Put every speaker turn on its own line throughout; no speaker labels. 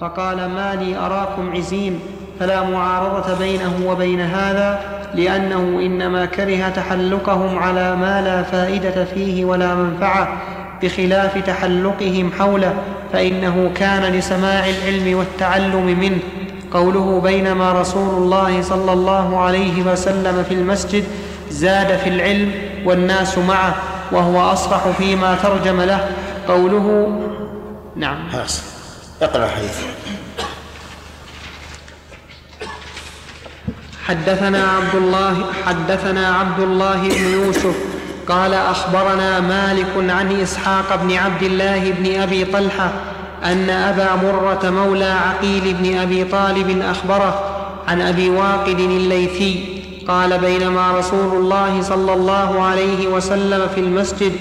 فقال ما لي أراكم عزين فلا معارضة بينه وبين هذا لأنه إنما كره تحلقهم على ما لا فائدة فيه ولا منفعة بخلاف تحلقهم حوله فإنه كان لسماع العلم والتعلم منه. قوله بينما رسول الله صلى الله عليه وسلم في المسجد زاد في العلم والناس معه وهو أصرح فيما ترجم له. قوله نعم.
خلاص اقرأ الحديث
حدثنا عبد الله حدثنا عبد الله بن يوسف قال أخبرنا مالك عن إسحاق بن عبد الله بن أبي طلحة أن أبا مرة مولى عقيل بن أبي طالب أخبره عن أبي واقد الليثي قال بينما رسول الله صلى الله عليه وسلم في المسجد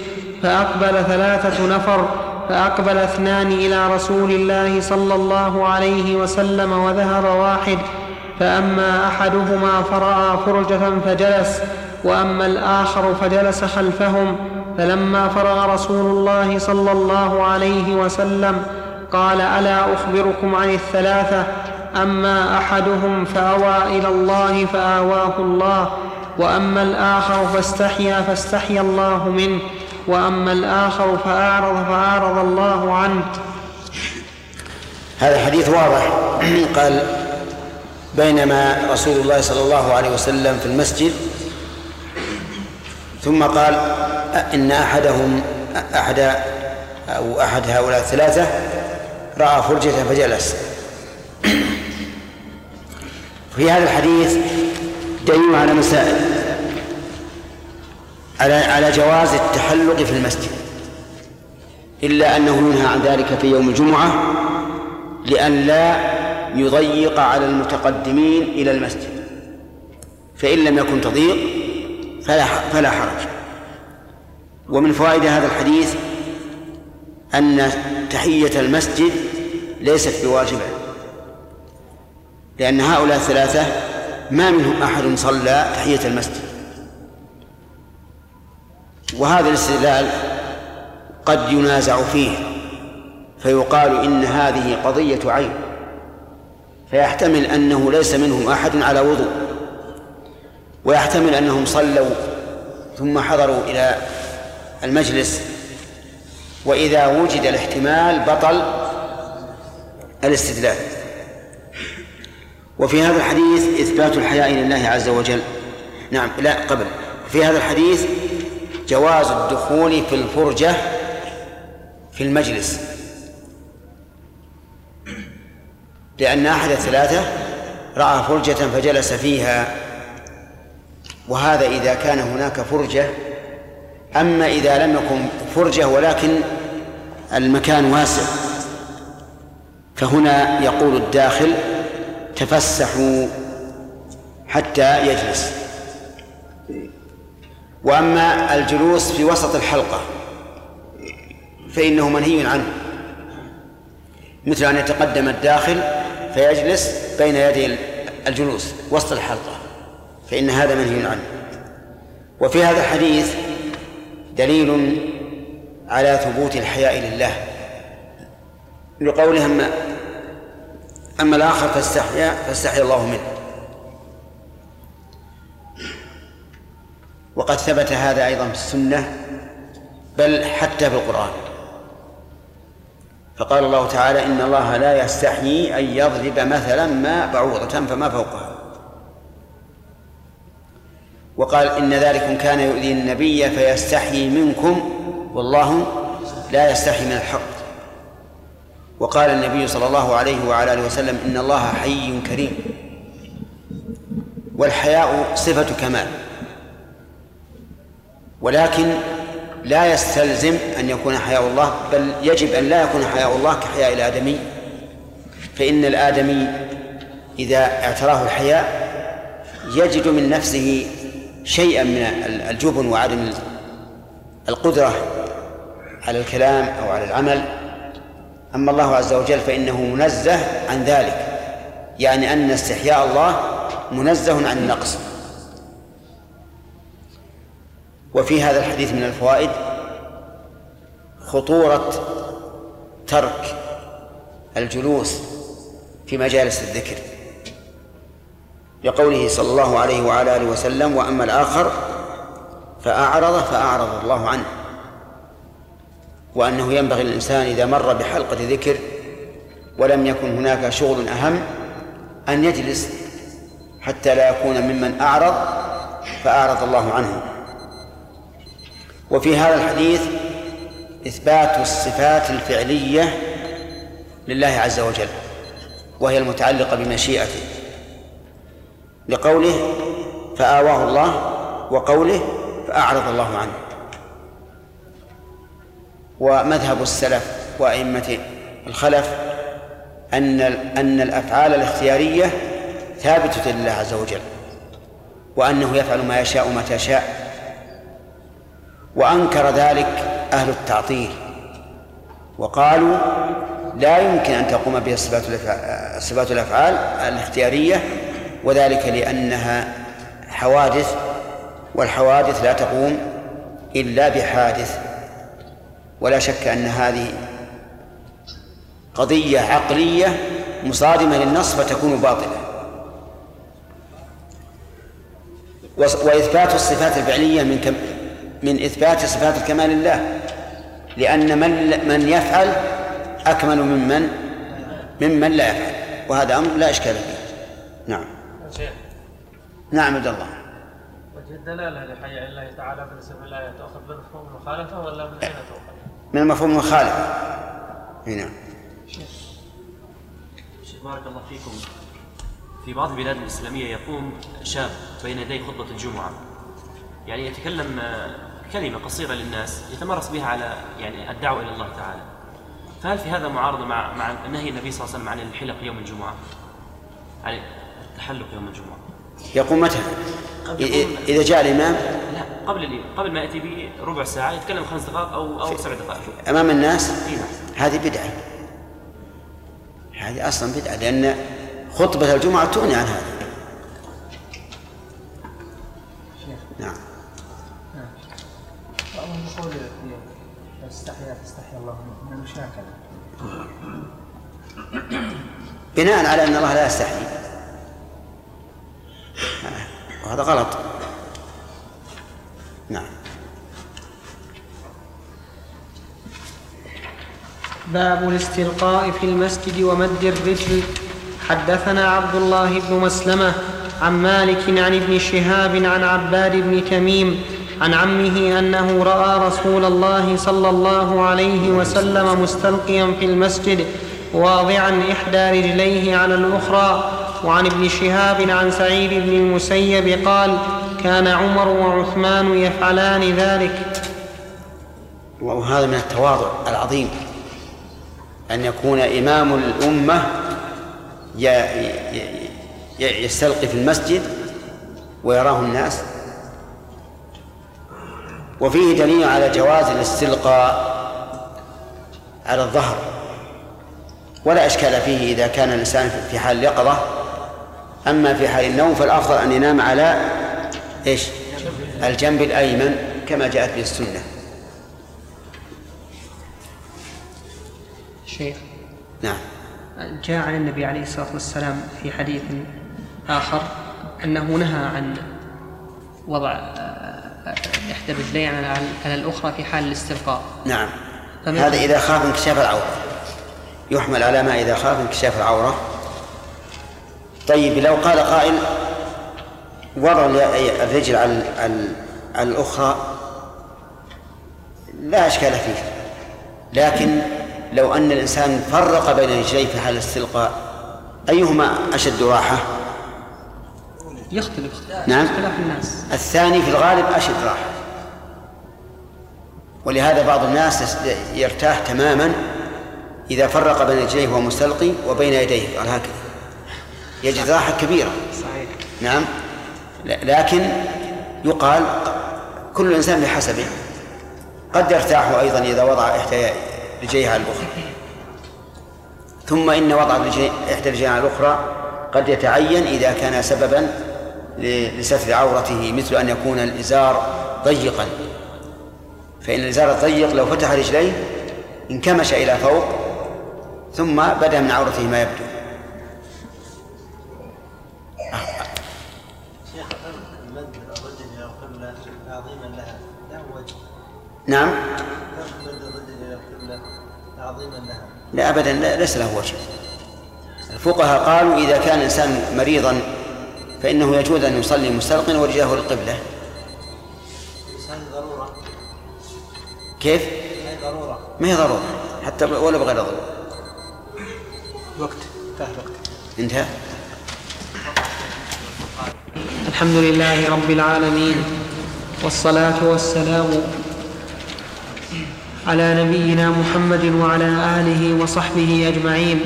فأقبل ثلاثة نفر فأقبل اثنان إلى رسول الله صلى الله عليه وسلم وذهب واحد فأما أحدهما فرأى فرجة فجلس وأما الآخر فجلس خلفهم فلما فرغ رسول الله صلى الله عليه وسلم قال ألا أخبركم عن الثلاثة؟ أما أحدهم فأوى إلى الله فآواه الله وأما الآخر فاستحيا فاستحيا الله منه. وأما الآخر فأعرض فأعرض الله عنه.
هذا الحديث واضح. قال بينما رسول الله صلى الله عليه وسلم في المسجد ثم قال إن أحدهم أحد أو أحد هؤلاء الثلاثة رأى فرجة فجلس. في هذا الحديث دليل على مسائل. على على جواز التحلق في المسجد. إلا أنه ينهى عن ذلك في يوم الجمعة لأن لا يضيق على المتقدمين إلى المسجد. فإن لم يكن تضييق فلا فلا حرج. ومن فوائد هذا الحديث أن تحية المسجد ليست بواجبة لأن هؤلاء الثلاثة ما منهم أحد صلى تحية المسجد. وهذا الاستدلال قد ينازع فيه فيقال إن هذه قضية عين فيحتمل أنه ليس منهم أحد على وضوء ويحتمل أنهم صلوا ثم حضروا إلى المجلس وإذا وجد الاحتمال بطل الاستدلال. وفي هذا الحديث إثبات الحياء لله عز وجل. نعم لا قبل. في هذا الحديث جواز الدخول في الفرجة في المجلس. لأن أحد الثلاثة رأى فرجة فجلس فيها وهذا إذا كان هناك فرجة. أما إذا لم يكن فرجة ولكن المكان واسع فهنا يقول الداخل تفسحوا حتى يجلس. وأما الجلوس في وسط الحلقة فإنه منهي عنه. مثل أن يتقدم الداخل فيجلس بين يدي الجلوس وسط الحلقة فإن هذا منهي عنه. وفي هذا الحديث دليل على ثبوت الحياء لله. لقوله أما أما الآخر فاستحيا فاستحيا الله منه. وقد ثبت هذا أيضا في السنة بل حتى في القرآن. فقال الله تعالى إن الله لا يستحيي أن يضرب مثلا ما بعوضة فما فوقها. وقال إن ذلكم كان يؤذي النبي فيستحيي منكم والله لا يستحي من الحق. وقال النبي صلى الله عليه وعلى آله وسلم إن الله حي كريم. والحياء صفة كمال. ولكن لا يستلزم أن يكون حياء الله بل يجب أن لا يكون حياء الله كحياء الآدمي. فإن الآدمي إذا اعتراه الحياء يجد من نفسه شيئا من الجبن وعدم القدرة على الكلام أو على العمل. أما الله عز وجل فإنه منزه عن ذلك يعني أن استحياء الله منزه عن النقص. وفي هذا الحديث من الفوائد خطورة ترك الجلوس في مجالس الذكر لقوله صلى الله عليه وعلى آله وسلم وأما الآخر فأعرض فأعرض الله عنه. وأنه ينبغي للإنسان إذا مر بحلقة ذكر ولم يكن هناك شغل أهم أن يجلس حتى لا يكون ممن أعرض فأعرض الله عنه. وفي هذا الحديث إثبات الصفات الفعلية لله عز وجل وهي المتعلقة بمشيئته لقوله فآواه الله وقوله فأعرض الله عنه. ومذهب السلف وأئمة الخلف أن أن الأفعال الاختيارية ثابتة لله عز وجل وأنه يفعل ما يشاء متى شاء. وأنكر ذلك أهل التعطيل. وقالوا لا يمكن أن تقوم بها صفات الأفعال الاختيارية وذلك لأنها حوادث والحوادث لا تقوم إلا بحادث. ولا شك أن هذه قضية عقلية مصادمة للنص فتكون باطلة. وإثبات الصفات الفعلية من كم من إثبات صفات الكمال لله لأن من من يفعل أكمل ممن ممن لا يفعل وهذا أمر لا إشكال فيه. نعم. نعم عبد الله.
وجه الدلالة لحي الله تعالى بالنسبة لله تأخذ بمفهوم المخالفة ولا من أين تؤخذ؟
من مفهوم المخالفة. نعم.
شيخ بارك الله فيكم. في بعض البلاد الإسلامية يقوم شاب بين يدي خطبة الجمعة. يعني يتكلم كلمة قصيرة للناس يتمرس بها على يعني الدعوة إلى الله تعالى. فهل في هذا معارضة مع مع نهي النبي صلى الله عليه وسلم عن الحلق يوم الجمعة؟ عن التحلق يوم الجمعة.
يقوم متى؟ إذا جاء الإمام؟
لا قبل قبل ما يأتي بربع ساعة يتكلم خمس دقائق أو أو سبع دقائق.
أمام الناس؟
نعم.
هذه بدعة. هذه أصلا بدعة لأن خطبة الجمعة تغني عن هذا. بناء على أن الله لا يستحي. وهذا غلط. نعم.
باب الاستلقاء في المسجد ومد الرجل. حدثنا عبد الله بن مسلمة عن مالك عن ابن شهاب عن عباد بن تميم عن عمه أنه رأى رسول الله صلى الله عليه وسلم مستلقيا في المسجد واضعا إحدى رجليه على الأخرى. وعن ابن شهاب عن سعيد بن المسيب قال كان عمر وعثمان يفعلان ذلك.
وهذا من التواضع العظيم أن يكون إمام الأمة يستلقي في المسجد ويراه الناس وفيه دليل على جواز الاستلقاء على الظهر. ولا إشكال فيه إذا كان الإنسان في حال اليقظة أما في حال النوم فالأفضل أن ينام على إيش؟ الجنب الأيمن كما جاءت به السنة.
شيخ.
نعم.
جاء عن النبي عليه الصلاة والسلام في حديث آخر أنه نهى عن وضع إحدى الرجلين على الأخرى في حال الاستلقاء.
نعم. هذا إذا خاف انكشاف العورة. يحمل على ما إذا خاف انكشاف العورة. طيب لو قال قائل وضع الرجل على على الأخرى لا إشكال فيه. لكن لو أن الإنسان فرق بين رجليه في حال الاستلقاء أيهما أشد راحة؟
يختلف.
نعم.
اختلاف الناس.
الثاني في الغالب أشد راحة. ولهذا بعض الناس يرتاح تماما إذا فرق بين رجليه وهو مستلقي وبين يديه قال هكذا. يجد راحة كبيرة.
صحيح.
نعم. لكن يقال كل إنسان بحسبه قد يرتاح أيضا إذا وضع إحدى رجليه على الأخرى. ثم إن وضع إحدى الرجلين على الأخرى قد يتعين إذا كان سببا لستر عورته مثل أن يكون الإزار ضيقا. فإن الإزار الضيق لو فتح رجليه انكمش إلى فوق ثم بدأ من عورته ما يبدو. نعم. لا أبدا لا ليس له وجه. الفقهاء قالوا إذا كان الإنسان مريضا فإنه يجوز أن يصلي مستلقيا وجهه للقبلة.
ضرورة.
كيف؟
هذه ضرورة.
ما هي ضرورة؟ حتى ولا بغير ضرورة.
وقت. انتهى الوقت.
انتهى.
الحمد لله رب العالمين والصلاة والسلام على نبينا محمد وعلى آله وصحبه أجمعين.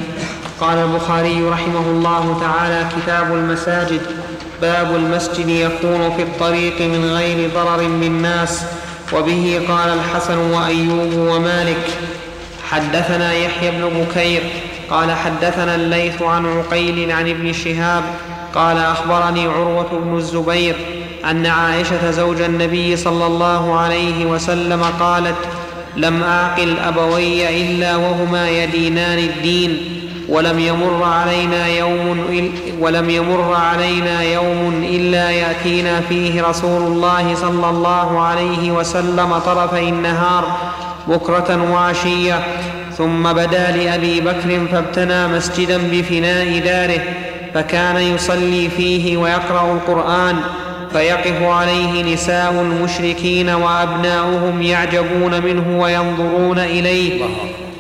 قال البخاري رحمه الله تعالى كتاب المساجد. باب المسجد يكون في الطريق من غير ضرر بالناس وبه قال الحسن وأيوب ومالك حدثنا يحيى بن بكير قال حدثنا الليث عن عقيل عن ابن شهاب قال أخبرني عروة بن الزبير أن عائشة زوج النبي صلى الله عليه وسلم قالت لم اعقل أبوي إلا وهما يدينان الدين. ولم يمر علينا يوم ولم يمر علينا يوم إلا يأتينا فيه رسول الله صلى الله عليه وسلم طرفي النهار بكرة وعشية ثم بدا لأبي بكر فابتنى مسجدا بفناء داره فكان يصلي فيه ويقرأ القرآن فيقف عليه نساء المشركين وأبناؤهم يعجبون منه وينظرون إليه.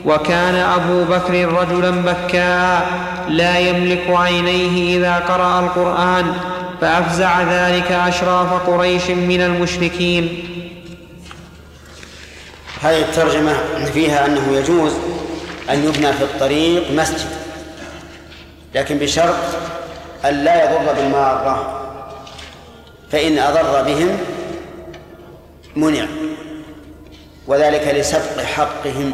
وكان أبو بكر رجلا بكاء لا يملك عينيه إذا قرأ القرآن فأفزع ذلك أشراف قريش من المشركين.
هذه الترجمة فيها أنه يجوز أن يبنى في الطريق مسجد لكن بشرط أن لا يضر بالمارة فإن أضر بهم منع وذلك لسبق حقهم.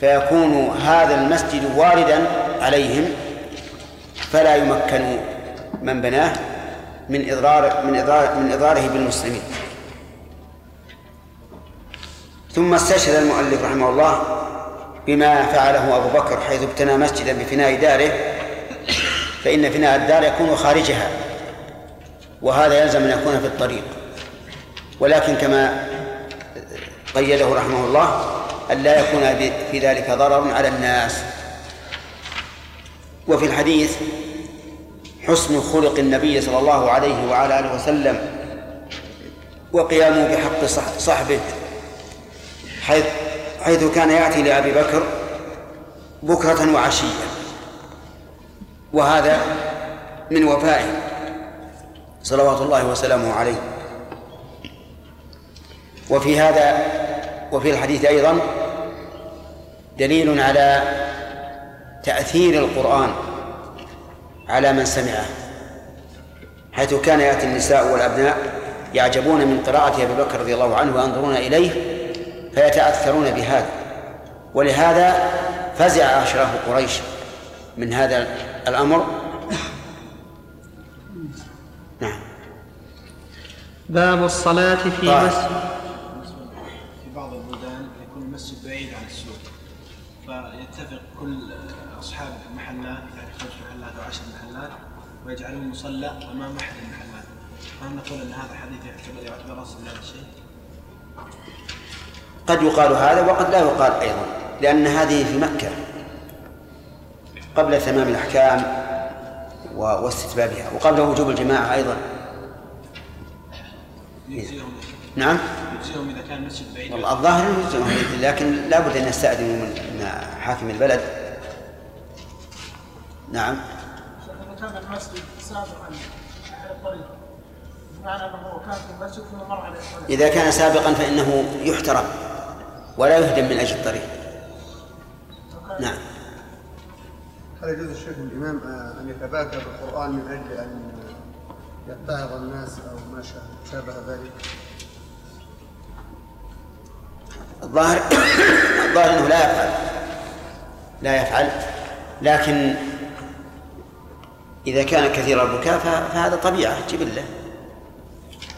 فيكون هذا المسجد واردا عليهم فلا يمكن من بناه من إضرار من إضرار من إضراره بالمسلمين. ثم استشهد المؤلف رحمه الله بما فعله أبو بكر حيث ابتنى مسجدا بفناء داره فإن فناء الدار يكون خارجها وهذا يلزم أن يكون في الطريق. ولكن كما قيده رحمه الله أن لا يكون في ذلك ضرر على الناس. وفي الحديث حسن خلق النبي صلى الله عليه وعلى آله وسلم وقيامه بحق صح- صحبه حيث حيث كان يأتي لأبي بكر بكرة وعشية. وهذا من وفائه صلوات الله وسلامه عليه. وفي هذا وفي الحديث أيضا دليل على تأثير القرآن على من سمعه حيث كان يأتي النساء والأبناء يعجبون من قراءة أبي بكر رضي الله عنه وينظرون إليه فيتأثرون بهذا. ولهذا فزع أشراف قريش من هذا الأمر. نعم.
باب الصلاة في
طيب.
مسجد.
المحلات يعني خمس محلات أو عشر محلات ويجعلون مصلى أمام أحد المحلات. فهل نقول إن هذا حديث يعتبر يعتبر أصل لهذا الشيء؟
قد يقال هذا وقد لا يقال أيضا لأن هذه في مكة قبل تمام الأحكام و- واستتبابها وقبل وجوب الجماعة أيضا.
يجزيهم.
نعم؟
يجزيهم إذا كان المسجد بعيد.
والله الظاهر يلزمهم، لكن لا بد أن يستأذنوا من من حاكم البلد. نعم.
إذا كان المسجد سابقا على الطريق بمعنى أنه كان في المسجد ثم مر الطريق
إذا كان سابقا فإنه يحترم ولا يهدم من أجل الطريق. نعم.
هل يجوز الشيخ الإمام آه، أن يتباكى بالقرآن من أجل أن يتعظ الناس أو ما شا- شابه ذلك؟
الظاهر الظاهر أنه لا يفعل. لا يفعل. لكن إذا كان كثير البكاء فهذا طبيعة جبلة.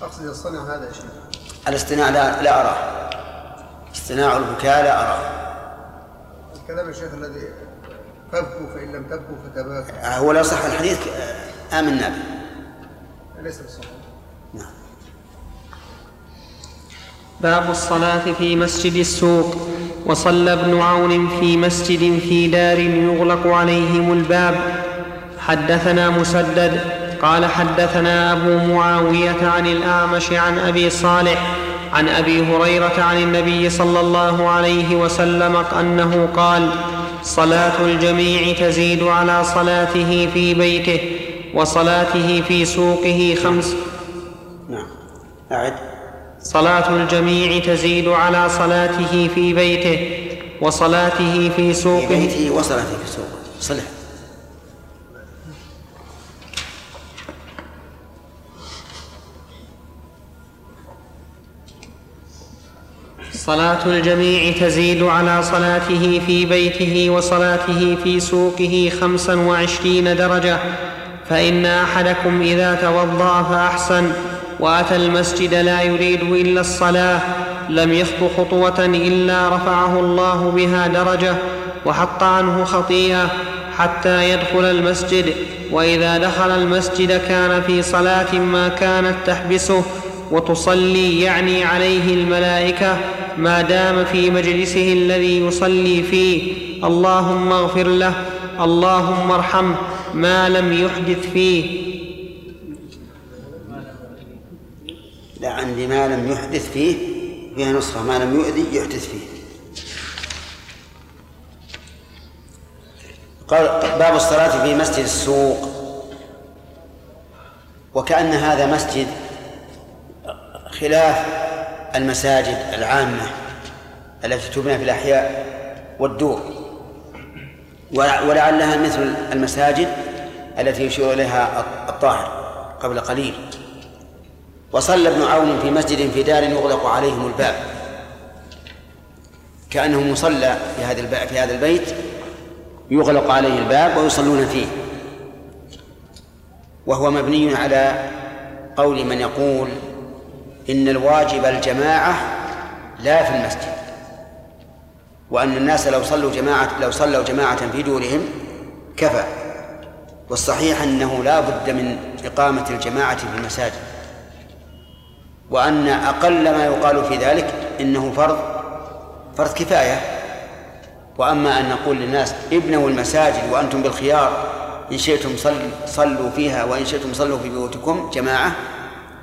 أقصد يصطنع هذا يا شيخ.
الاصطناع لا لا أراه. اصطناع البكاء لا أراه.
الكلام يا شيخ الذي فابكوا فإن لم تبكوا فتباكوا
هو لو صح الحديث آه، آمنا به.
ليس بصحيح.
نعم.
باب الصلاة في مسجد السوق. وصلى ابن عون في مسجد في دار يغلق عليهم الباب. حدثنا مسدد قال حدثنا أبو معاوية عن الأعمش عن أبي صالح عن أبي هريرة عن النبي صلى الله عليه وسلم أنه قال صلاة الجميع تزيد على صلاته في بيته وصلاته في سوقه خمس
نعم أعد.
صلاة الجميع تزيد على صلاته في بيته وصلاته في
في
سوقه
بيته وصلاته في سوقه. صلح.
صلاة الجميع تزيد على صلاته في بيته وصلاته في سوقه خمسا وعشرين درجة. فإن أحدكم إذا توضأ فأحسن وأتى المسجد لا يريد إلا الصلاة لم يخط خطوة إلا رفعه الله بها درجة وحط عنه خطيئة حتى يدخل المسجد. وإذا دخل المسجد كان في صلاة ما كانت تحبسه وتصلي يعني عليه الملائكة ما دام في مجلسه الذي يصلي فيه. اللهم اغفر له اللهم ارحمه ما لم يحدث فيه.
لا عندي ما لم يحدث فيه فيها نسخة ما لم يؤذي يحدث فيه. قال باب الصلاة في مسجد السوق. وكأن هذا مسجد خلاف المساجد العامة التي تبنى في الأحياء والدور. ولع- ولعلها مثل المساجد التي يشير إليها الطاهر قبل قليل. وصلى ابن عون في مسجد في دار يغلق عليهم الباب. كأنه مصلى في هذا في هذا البيت يغلق عليه الباب ويصلون فيه. وهو مبني على قول من يقول إن الواجب الجماعة لا في المسجد وأن الناس لو صلوا جماعة لو صلوا جماعة في دورهم كفى والصحيح أنه لا بد من إقامة الجماعة في المساجد وأن أقل ما يقال في ذلك إنه فرض فرض كفاية وأما أن نقول للناس ابنوا المساجد وأنتم بالخيار إن شئتم صل صلوا فيها وإن شئتم صلوا في بيوتكم جماعة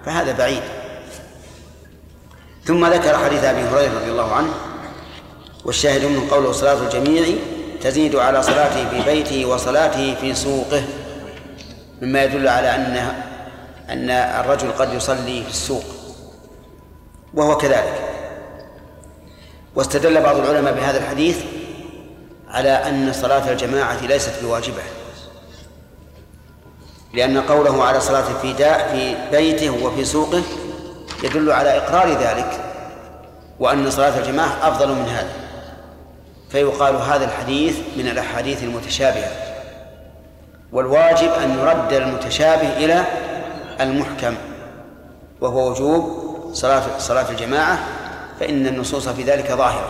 فهذا بعيد. ثم ذكر حديث أبي هريرة رضي الله عنه والشاهد من قوله صلاة الجميع تزيد على صلاته في بيته وصلاته في سوقه مما يدل على أن أن الرجل قد يصلي في السوق وهو كذلك. واستدل بعض العلماء بهذا الحديث على أن صلاة الجماعة ليست بواجبة لأن قوله على صلاة في داء في بيته وفي سوقه يدل على إقرار ذلك وأن صلاة الجماعة أفضل من هذا فيقال هذا الحديث من الأحاديث المتشابهة والواجب أن يرد المتشابه إلى المحكم وهو وجوب صلاة صلاة الجماعة فإن النصوص في ذلك ظاهرة.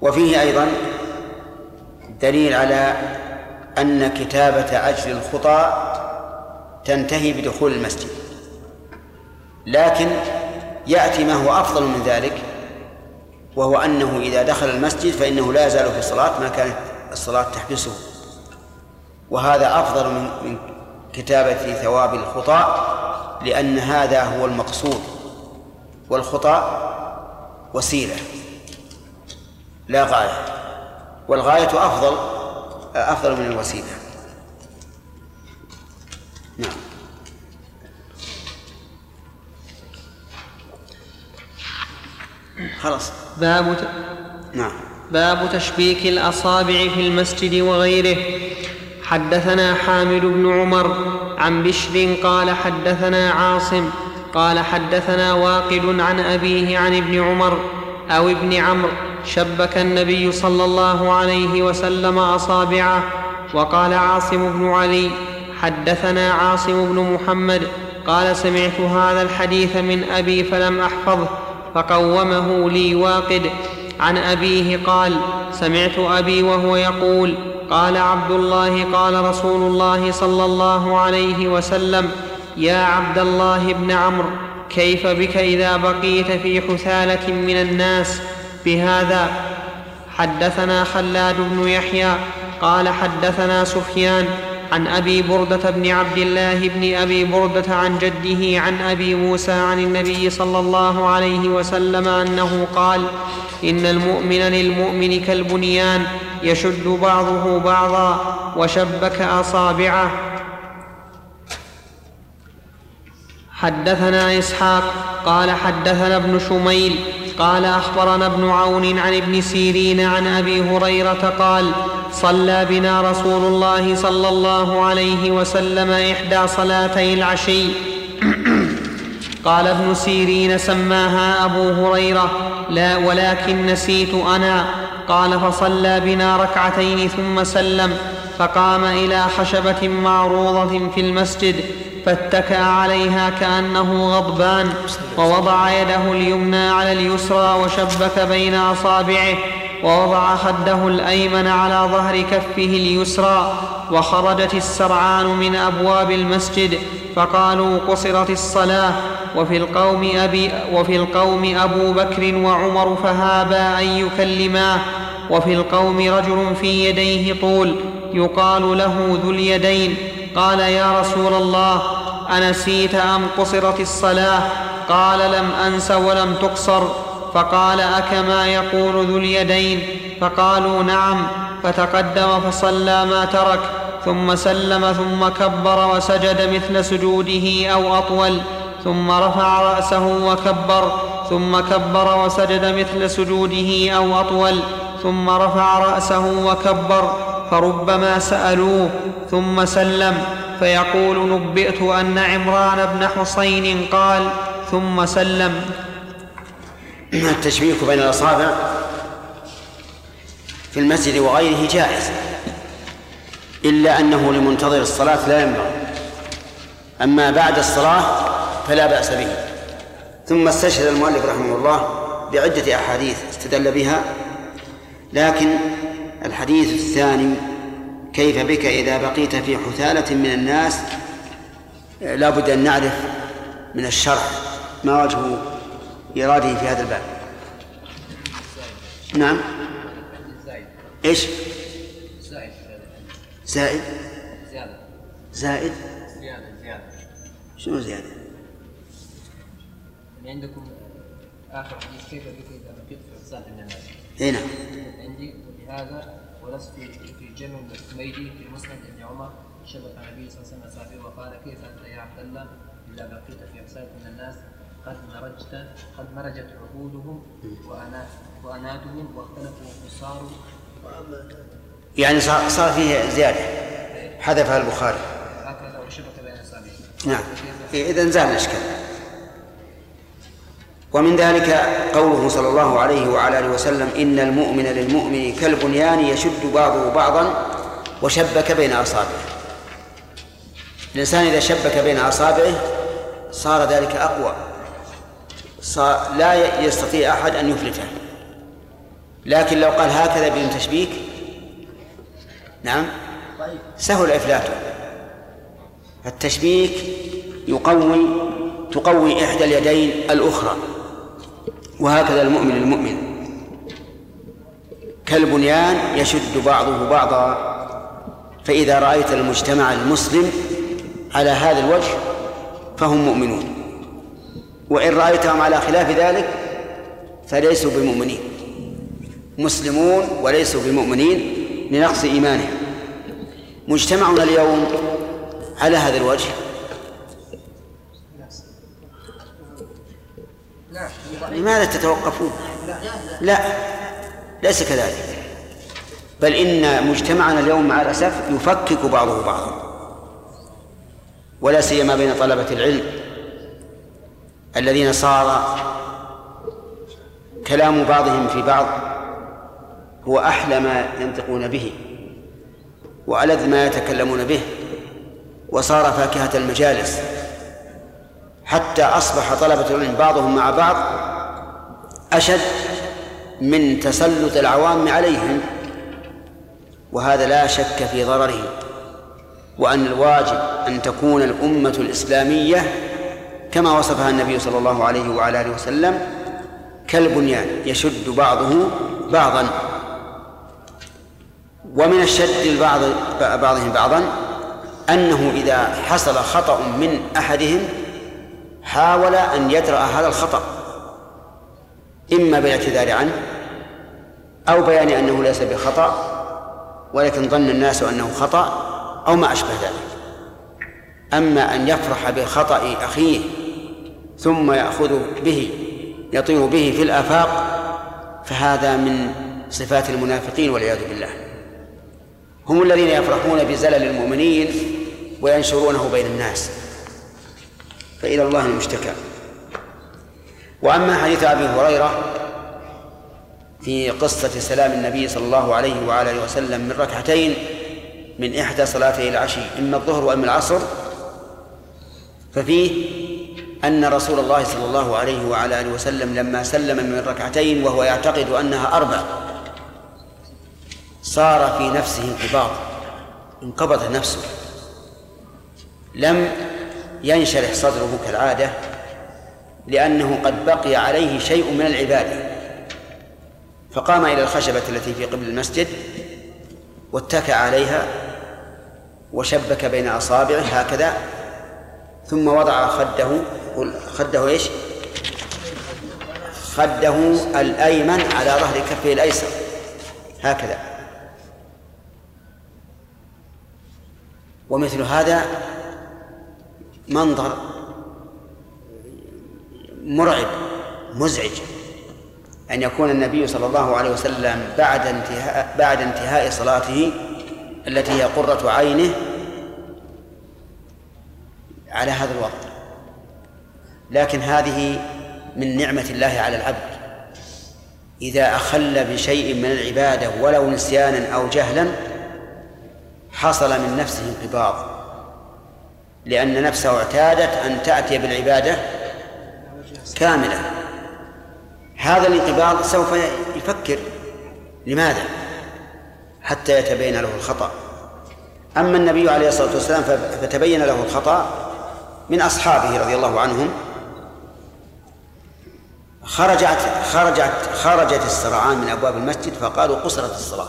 وفيه أيضا دليل على أن كتابة أجر الخطى تنتهي بدخول المسجد. لكن يأتي ما هو أفضل من ذلك وهو أنه إذا دخل المسجد فإنه لا يزال في الصلاة ما كانت الصلاة تحبسه. وهذا أفضل من من كتابة ثواب الخطأ لأن هذا هو المقصود والخطأ وسيلة لا غاية والغاية أفضل أفضل من الوسيلة. نعم. خلاص.
باب ت...
نعم.
باب تشبيك الأصابع في المسجد وغيره. حدثنا حامد بن عمر عن بشر قال حدثنا عاصم قال حدثنا واقد عن أبيه عن ابن عمر أو ابن عمرو شبك النبي صلى الله عليه وسلم أصابعه وقال عاصم بن علي حدثنا عاصم بن محمد قال سمعت هذا الحديث من أبي فلم أحفظه فقومه لي واقد. عن أبيه قال سمعت أبي وهو يقول قال عبد الله قال رسول الله صلى الله عليه وسلم يا عبد الله بن عمرو كيف بك إذا بقيت في حثالة من الناس؟ بهذا حدثنا خلاد بن يحيى قال حدثنا سفيان عن أبي بردة بن عبد الله بن أبي بردة عن جده عن أبي موسى عن النبي صلى الله عليه وسلم أنه قال إن المؤمن للمؤمن كالبنيان يشد بعضه بعضا وشبك أصابعه. حدثنا إسحاق قال حدثنا ابن شميل قال أخبرنا ابن عون عن ابن سيرين عن أبي هريرة قال صلى بنا رسول الله صلى الله عليه وسلم إحدى صلاتي العشي. قال ابن سيرين سماها أبو هريرة لا ولكن نسيت أنا. قال فصلى بنا ركعتين ثم سلم فقام إلى خشبة معروضة في المسجد فاتكأ عليها كأنه غضبان ووضع يده اليمنى على اليسرى وشبك بين أصابعه. ووضع خده الأيمن على ظهر كفه اليسرى وخرجت السرعان من أبواب المسجد فقالوا قصرت الصلاة وفي القوم أبي وفي القوم أبو بكر وعمر فهابا أن يكلماه وفي القوم رجل في يديه طول يقال له ذو اليدين. قال يا رسول الله أنسيت أم قصرت الصلاة؟ قال لم أنس ولم تقصر. فقال أكما يقول ذو اليدين؟ فقالوا نعم. فتقدم فصلى ما ترك ثم سلم ثم كبر وسجد مثل سجوده أو أطول ثم رفع رأسه وكبر ثم كبر وسجد مثل سجوده أو أطول ثم رفع رأسه وكبر فربما سألوه ثم سلم فيقول نبئت أن عمران بن حسين قال ثم سلم.
التشبيك بين الأصابع في المسجد وغيره جائز إلا أنه لمنتظر الصلاة لا ينبغي. أما بعد الصلاة فلا بأس به. ثم استشهد المؤلف رحمه الله بعدة أحاديث استدل بها لكن الحديث الثاني كيف بك إذا بقيت في حثالة من الناس؟ لا بد أن نعرف من الشرح ما وجه إيراده في هذا الباب. نعم. إيش؟ زائد. زائد. زائد
زيادة زيادة
شنو زيادة؟
يعني عندكم آخر حديث كيف بك إذا بقيت في حساب من الناس
اي نعم.
عندي وبهذا ولست في في جمع الحميدي في مسند ابن عمر شبك النبي صلى الله عليه وسلم وقال كيف أنت يا عبد الله إذا بقيت في حساب من الناس قد مرجت قد مرجت عهودهم وأنا- وأناتهم واختلفوا وصاروا.
يعني صار, صار فيه زيادة. حذفها البخاري.
هكذا وشبك بين أصابعه.
نعم. إذا زال الإشكال ومن ذلك قوله صلى الله عليه وعلى آله وسلم إن المؤمن للمؤمن كالبنيان يشد بعضه بعضا وشبك بين أصابعه. الإنسان إذا شبك بين أصابعه صار ذلك صار لا يستطيع أحد أن يفلته. لكن لو قال هكذا بدون تشبيك نعم سهل إفلاته. التشبيك يقوي تقوي إحدى اليدين الأخرى وهكذا المؤمن المؤمن كالبنيان يشد بعضه بعضا فإذا رأيت المجتمع المسلم على هذا الوجه فهم مؤمنون. وإن رأيتهم على خلاف ذلك فليسوا بمؤمنين. مسلمون وليسوا بمؤمنين لنقص إيمانهم. مجتمعنا اليوم على هذا الوجه. لماذا تتوقفون؟ لا ليس كذلك. بل إن مجتمعنا اليوم مع الأسف يفكك بعضه بعضا. ولا سيما بين طلبة العلم. الذين صار كلام بعضهم في بعض هو أحلى ما ينطقون به وألذ ما يتكلمون به وصار فاكهة المجالس. حتى أصبح طلبة العلم بعضهم مع بعض أشد من تسلط العوام عليهم وهذا لا شك في ضرره وأن الواجب أن تكون الأمة الإسلامية كما وصفها النبي صلى الله عليه وعلى آله وسلم كالبنيان يشد بعضه بعضا. ومن الشد البعض بعضهم بعضا أنه إذا حصل خطأ من أحدهم حاول أن يدرأ هذا الخطأ إما بالاعتذار عنه أو بيان أنه ليس بخطأ ولكن ظن الناس أنه خطأ أو ما أشبه ذلك. أما أن يفرح بخطأ أخيه ثم يأخذ به يطير به في الآفاق فهذا من صفات المنافقين والعياذ بالله. هم الذين يفرحون بزلل المؤمنين وينشرونه بين الناس. فإلى الله المشتكى. وأما حديث أبي هريرة في قصة سلام النبي صلى الله عليه وعلى وسلم من ركعتين من إحدى صلاتي العشي إما الظهر وإما العصر ففيه أن رسول الله صلى الله عليه وعلى آله وسلم لما سلم من ركعتين وهو يعتقد أنها أربع صار في نفسه انقباض انقبضت نفسه لم ينشرح صدره كالعادة لأنه قد بقي عليه شيء من العبادة فقام إلى الخشبة التي في قبل المسجد واتكى عليها وشبك بين أصابعه هكذا ثم وضع خده خده إيش؟ خده الأيمن على ظهر كفه الأيسر. هكذا. ومثل هذا منظر مرعب مزعج. أن يكون النبي صلى الله عليه وسلم بعد انتهاء بعد انتهاء صلاته التي هي قرة عينه على هذا الوضع. لكن هذه من نعمة الله على العبد. إذا أخل بشيء من العبادة ولو نسيانا أو جهلا حصل من نفسه انقباض. لأن نفسه اعتادت أن تأتي بالعبادة كاملة. هذا الانقباض سوف يفكر. لماذا؟ حتى يتبين له الخطأ. أما النبي عليه الصلاة والسلام فتبين له الخطأ من أصحابه رضي الله عنهم خرجت خرجت خرجت السرعان من أبواب المسجد فقالوا قصرت الصلاة.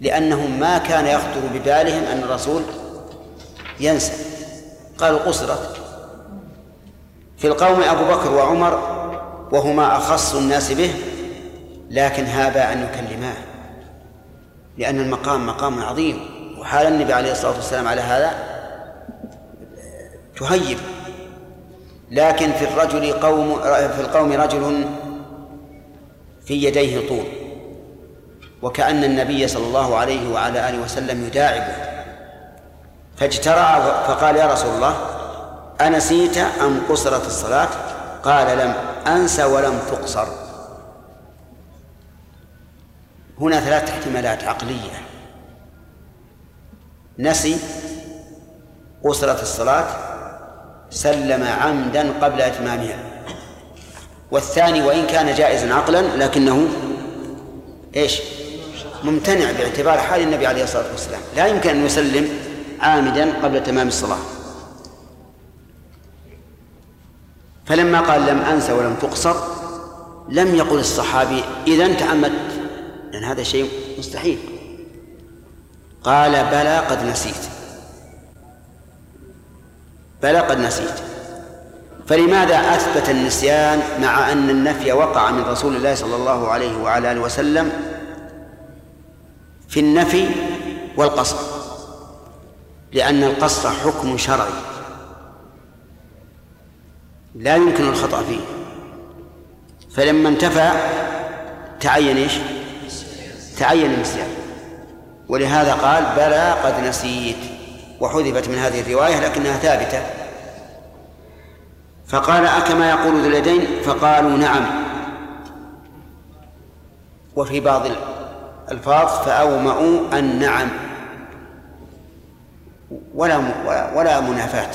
لأنهم ما كان يخطر ببالهم أن الرسول ينسى. قالوا قصرت. في القوم أبو بكر وعمر وهما أخص الناس به لكن هابا أن يكلماه. لأن المقام مقام عظيم وحال النبي عليه الصلاة والسلام على هذا تهيب. لكن في الرجل قوم في القوم رجل في يديه طول. وكأن النبي صلى الله عليه وعلى آله وسلم يداعبه. فاجترأ فقال يا رسول الله أنسيت أم قصرت الصلاة؟ قال لم أنس ولم تقصر. هنا ثلاث احتمالات عقلية. نسي قصرت الصلاة سلم عمدا قبل إتمامها. والثاني وإن كان جائزا عقلا لكنه إيش؟ ممتنع باعتبار حال النبي عليه الصلاة والسلام. لا يمكن أن يسلم عامدا قبل تمام الصلاة. فلما قال لم أنسى ولم تقصر لم يقل الصحابي إذا تعمدت لأن هذا شيء مستحيل. قال بلى قد نسيت. بلى قد نسيت. فلماذا أثبت النسيان مع أن النفي وقع من رسول الله صلى الله عليه وعلى آله وسلم في النفي والقصر؟ لأن القصر حكم شرعي. لا يمكن الخطأ فيه. فلما انتفى تعين إيش؟ تعين النسيان. ولهذا قال بلى قد نسيت. وحذفت من هذه الرواية لكنها ثابتة. فقال أكما يقول ذو اليدين؟ فقالوا نعم. وفي بعض الألفاظ فأومأوا النعم ولا ولا منافاة.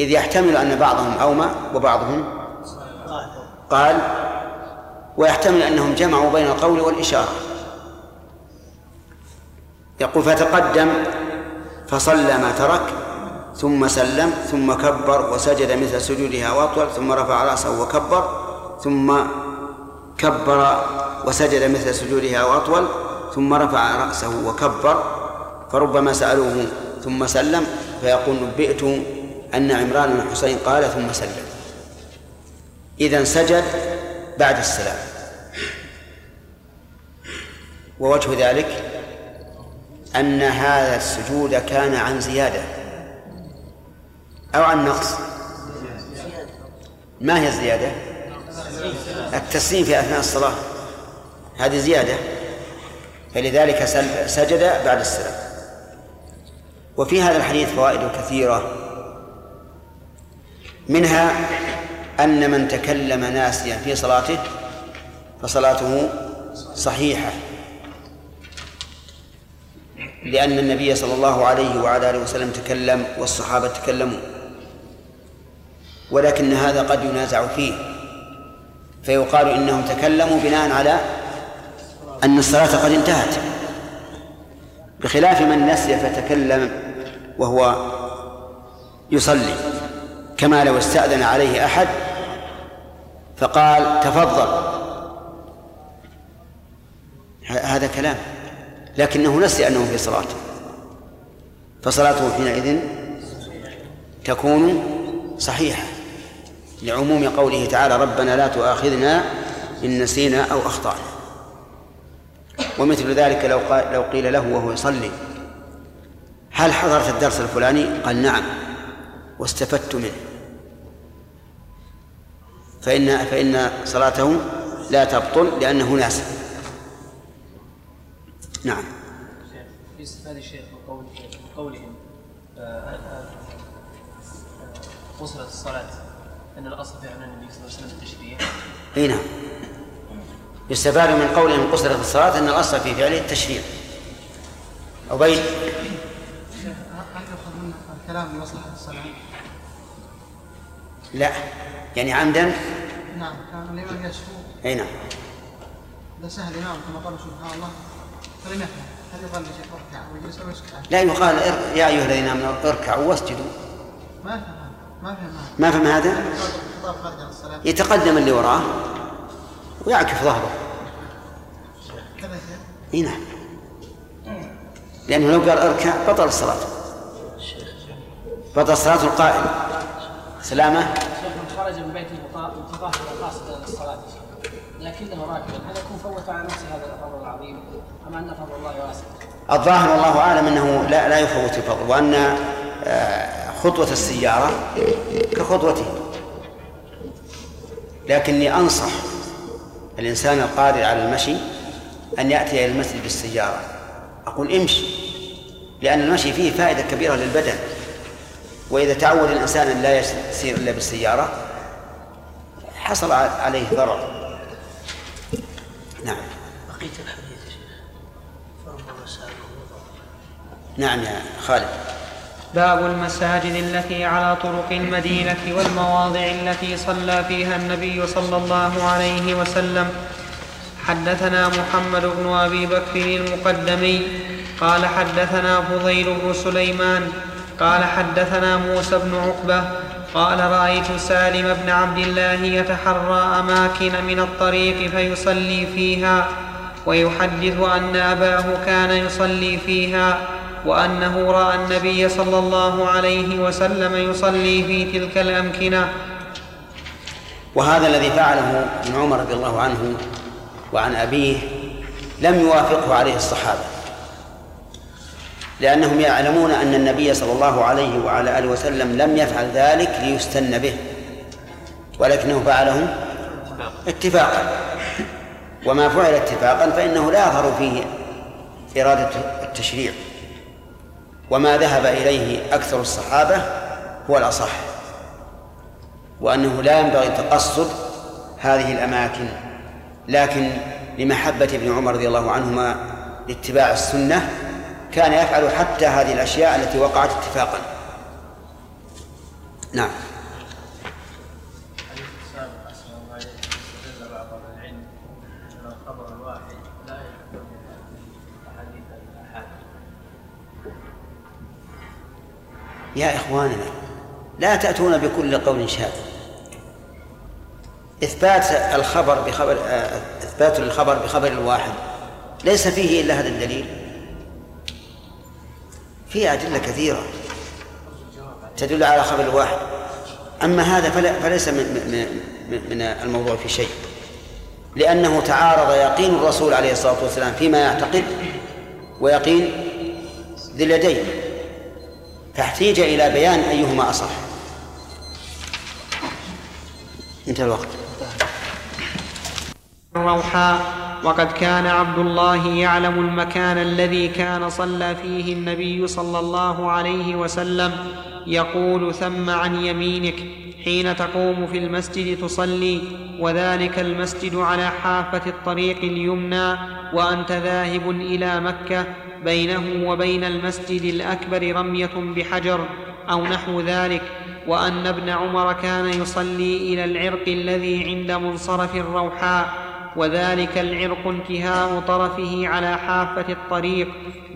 إذ يحتمل أن بعضهم أومى وبعضهم قال ويحتمل أنهم جمعوا بين القول والإشارة. يقول فتقدم فصلى ما ترك ثم سلم ثم كبر وسجد مثل سجودها وأطول ثم رفع رأسه وكبر ثم كبر وسجد مثل سجودها وأطول ثم رفع رأسه وكبر فربما سألوه ثم سلم فيقول نبئت أن عمران بن الحسين قال ثم سلم. إذا سجد بعد السلام. ووجه ذلك أن هذا السجود كان عن زيادة أو عن نقص. ما هي الزيادة؟ التسليم في أثناء الصلاة. هذه زيادة فلذلك سجد بعد السلام. وفي هذا الحديث فوائد كثيرة. منها أن من تكلم ناسيا في صلاته فصلاته صحيحة. لأن النبي صلى الله عليه وعلى آله وسلم تكلم والصحابة تكلموا. ولكن هذا قد ينازع فيه. فيقال إنهم تكلموا بناء على أن الصلاة قد انتهت. بخلاف من نسي فتكلم وهو يصلي كما لو استأذن عليه أحد فقال تفضل. هذا كلام. لكنه نسي أنه في صلاة. فصلاته حينئذ تكون صحيحة لعموم قوله تعالى ربنا لا تؤاخذنا إن نسينا أو أخطأنا. ومثل ذلك لو قال لو قيل له وهو يصلي هل حضرت الدرس الفلاني؟ قال نعم. واستفدت منه. فإن فإن صلاته لا تبطل لأنه ناسي. نعم.
يستفاد الشيخ من قول من قولهم آه، آه، آه، قصرت الصلاة. أن الأصل في أن النبي صلى الله عليه وسلم التشريع.
إي نعم. يستفاد من قولهم قصرت الصلاة أن الأصل في فعله التشريع. عبيد
هل يؤخذ من الكلام لمصلحة الصلاة؟
لا. يعني عمدا؟
نعم كان الإمام يشكو.
إي نعم.
إذا سهل الإمام كما قال سبحان الله.
لا يقال يا أيها الذين آمنوا اركعوا واسجدوا.
ما فهم ما فهم
ما فهم هذا؟ يتقدم اللي وراه ويعكف ظهره. إي نعم. لأنه لو قال اركع بطل الصلاة. بطل صلاة القائم. سلامة.
شيخ من خرج من بيته متطهرا قاصدا للصلاة لكنه راكبا هل يكون فوت على نفسه هذا الفضل العظيم؟ أم أن فضل الله واسع؟
الظاهر والله أعلم أنه لا لا يفوت الفضل وأن آه، خطوة السيارة كخطوته. لكني أنصح الإنسان القادر على المشي أن يأتي إلى المسجد بالسيارة. أقول امشي لأن المشي فيه فائدة كبيرة للبدن. وإذا تعود الإنسان أن لا يسير إلا بالسيارة حصل عليه ضرر. نعم.
بقية الحديث يا شيخ فربما سأله
نعم يا خالد.
باب المساجد التي على طرق المدينة والمواضع التي صلى فيها النبي صلى الله عليه وسلم. حدثنا محمد بن أبي بكر المقدمي قال حدثنا فضيل بن سليمان قال حدثنا موسى بن عقبة قال رأيت سالم بن عبد الله يتحرى أماكن من الطريق فيصلي فيها ويحدث أن أباه كان يصلي فيها. وأنه رأى النبي صلى الله عليه وسلم يصلي في تلك الأمكنة.
وهذا الذي فعله ابن عمر رضي الله عنه وعن أبيه لم يوافقه عليه الصحابة لأنهم يعلمون أن النبي صلى الله عليه وعلى آله وسلم لم يفعل ذلك ليستن به ولكنه فعله اتفاقا. وما فعل اتفاقا فإنه لا يظهر فيه إرادة التشريع. وما ذهب إليه أكثر الصحابة هو الأصح وأنه لا ينبغي تقصد هذه الأماكن لكن لمحبة ابن عمر رضي الله عنهما لاتباع السنة كان يفعل حتى هذه الأشياء التي وقعت اتفاقا. نعم. يا إخواننا لا تأتون بكل قول شاذ. إثبات الخبر بخبر آه، إثبات الخبر بخبر الواحد. ليس فيه إلا هذا الدليل. فيه أدلة كثيرة تدل على خبر الواحد. أما هذا فليس من, من الموضوع في شيء. لأنه تعارض يقين الرسول عليه الصلاة والسلام فيما يعتقد ويقين ذي اليدين. فاحتيج إلى بيان أيهما أصح. انتهى الوقت.
الروحاء وقد كان عبد الله يعلم المكان الذي كان صلى فيه النبي صلى الله عليه وسلم. يقول ثم عن يمينك حين تقوم في المسجد تصلي وذلك المسجد على حافة الطريق اليمنى وأنت ذاهب إلى مكة بينه وبين المسجد الأكبر رمية بحجر أو نحو ذلك وأن ابن عمر كان يصلي إلى العرق الذي عند منصرف الروحاء وذلك العرق انتهاء طرفه على حافة الطريق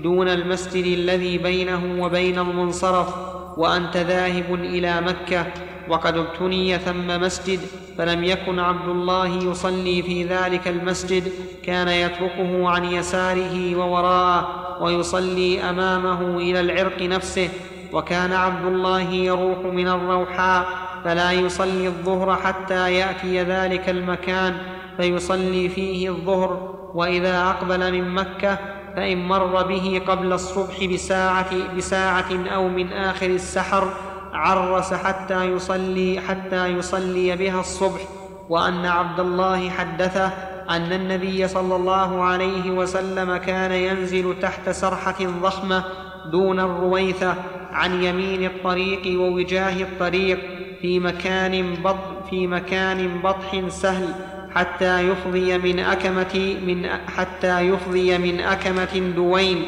دون المسجد الذي بينه وبين المنصرف وأنت ذاهب إلى مكة وقد ابتني ثم مسجد فلم يكن عبد الله يصلي في ذلك المسجد. كان يتركه عن يساره ووراءه ويصلي أمامه إلى العرق نفسه. وكان عبد الله يروح من الروحاء فلا يصلي الظهر حتى يأتي ذلك المكان فيصلي فيه الظهر. وإذا أقبل من مكة فإن مر به قبل الصبح بساعة بساعة أو من آخر السحر عرس حتى يصلي حتى يصلي بها الصبح وأن عبد الله حدثه أن النبي صلى الله عليه وسلم كان ينزل تحت سرحة ضخمة دون الرويثة عن يمين الطريق ووجاه الطريق في مكان بط في مكان بطح سهل حتى يفضي من أكمة من حتى يفضي من أكمة دوين.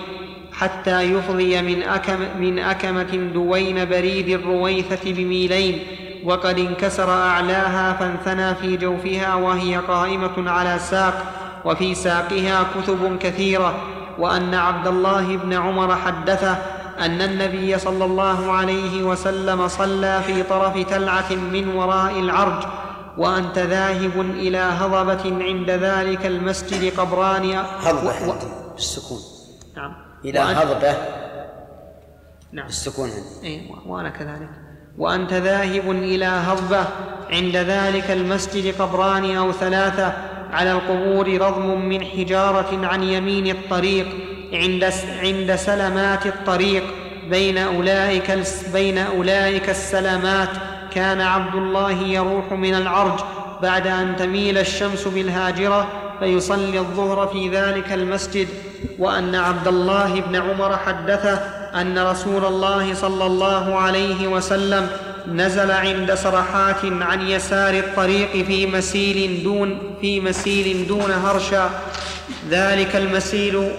حتى يفضي من أكم من أكمة دوين بريد الرويثة بميلين وقد انكسر أعلاها فانثنى في جوفها وهي قائمة على ساق وفي ساقها كتب كثيرة وأن عبد الله بن عمر حدثه أن النبي صلى الله عليه وسلم صلى في طرف تلعة من وراء العرج وأنت ذاهب إلى هضبة عند ذلك المسجد قبران
هضبة
و...
بالسكون
نعم.
إلى هضبة
نعم.
بالسكون عندي
إيه وأنا كذلك. وأنت ذاهب إلى هضبة عند ذلك المسجد قبران أو ثلاثة على القبور رضم من حجارة عن يمين الطريق عند عند سلمات الطريق. بين أولئك بين أولئك السلمات كان عبد الله يروح من العرج بعد أن تميل الشمس بالهاجرة فيصلي الظهر في ذلك المسجد وأن عبد الله بن عمر حدثه أن رسول الله صلى الله عليه وسلم نزل عند سرحات عن يسار الطريق في مسيل دون في مسيل دون هرشا. ذلك المسيل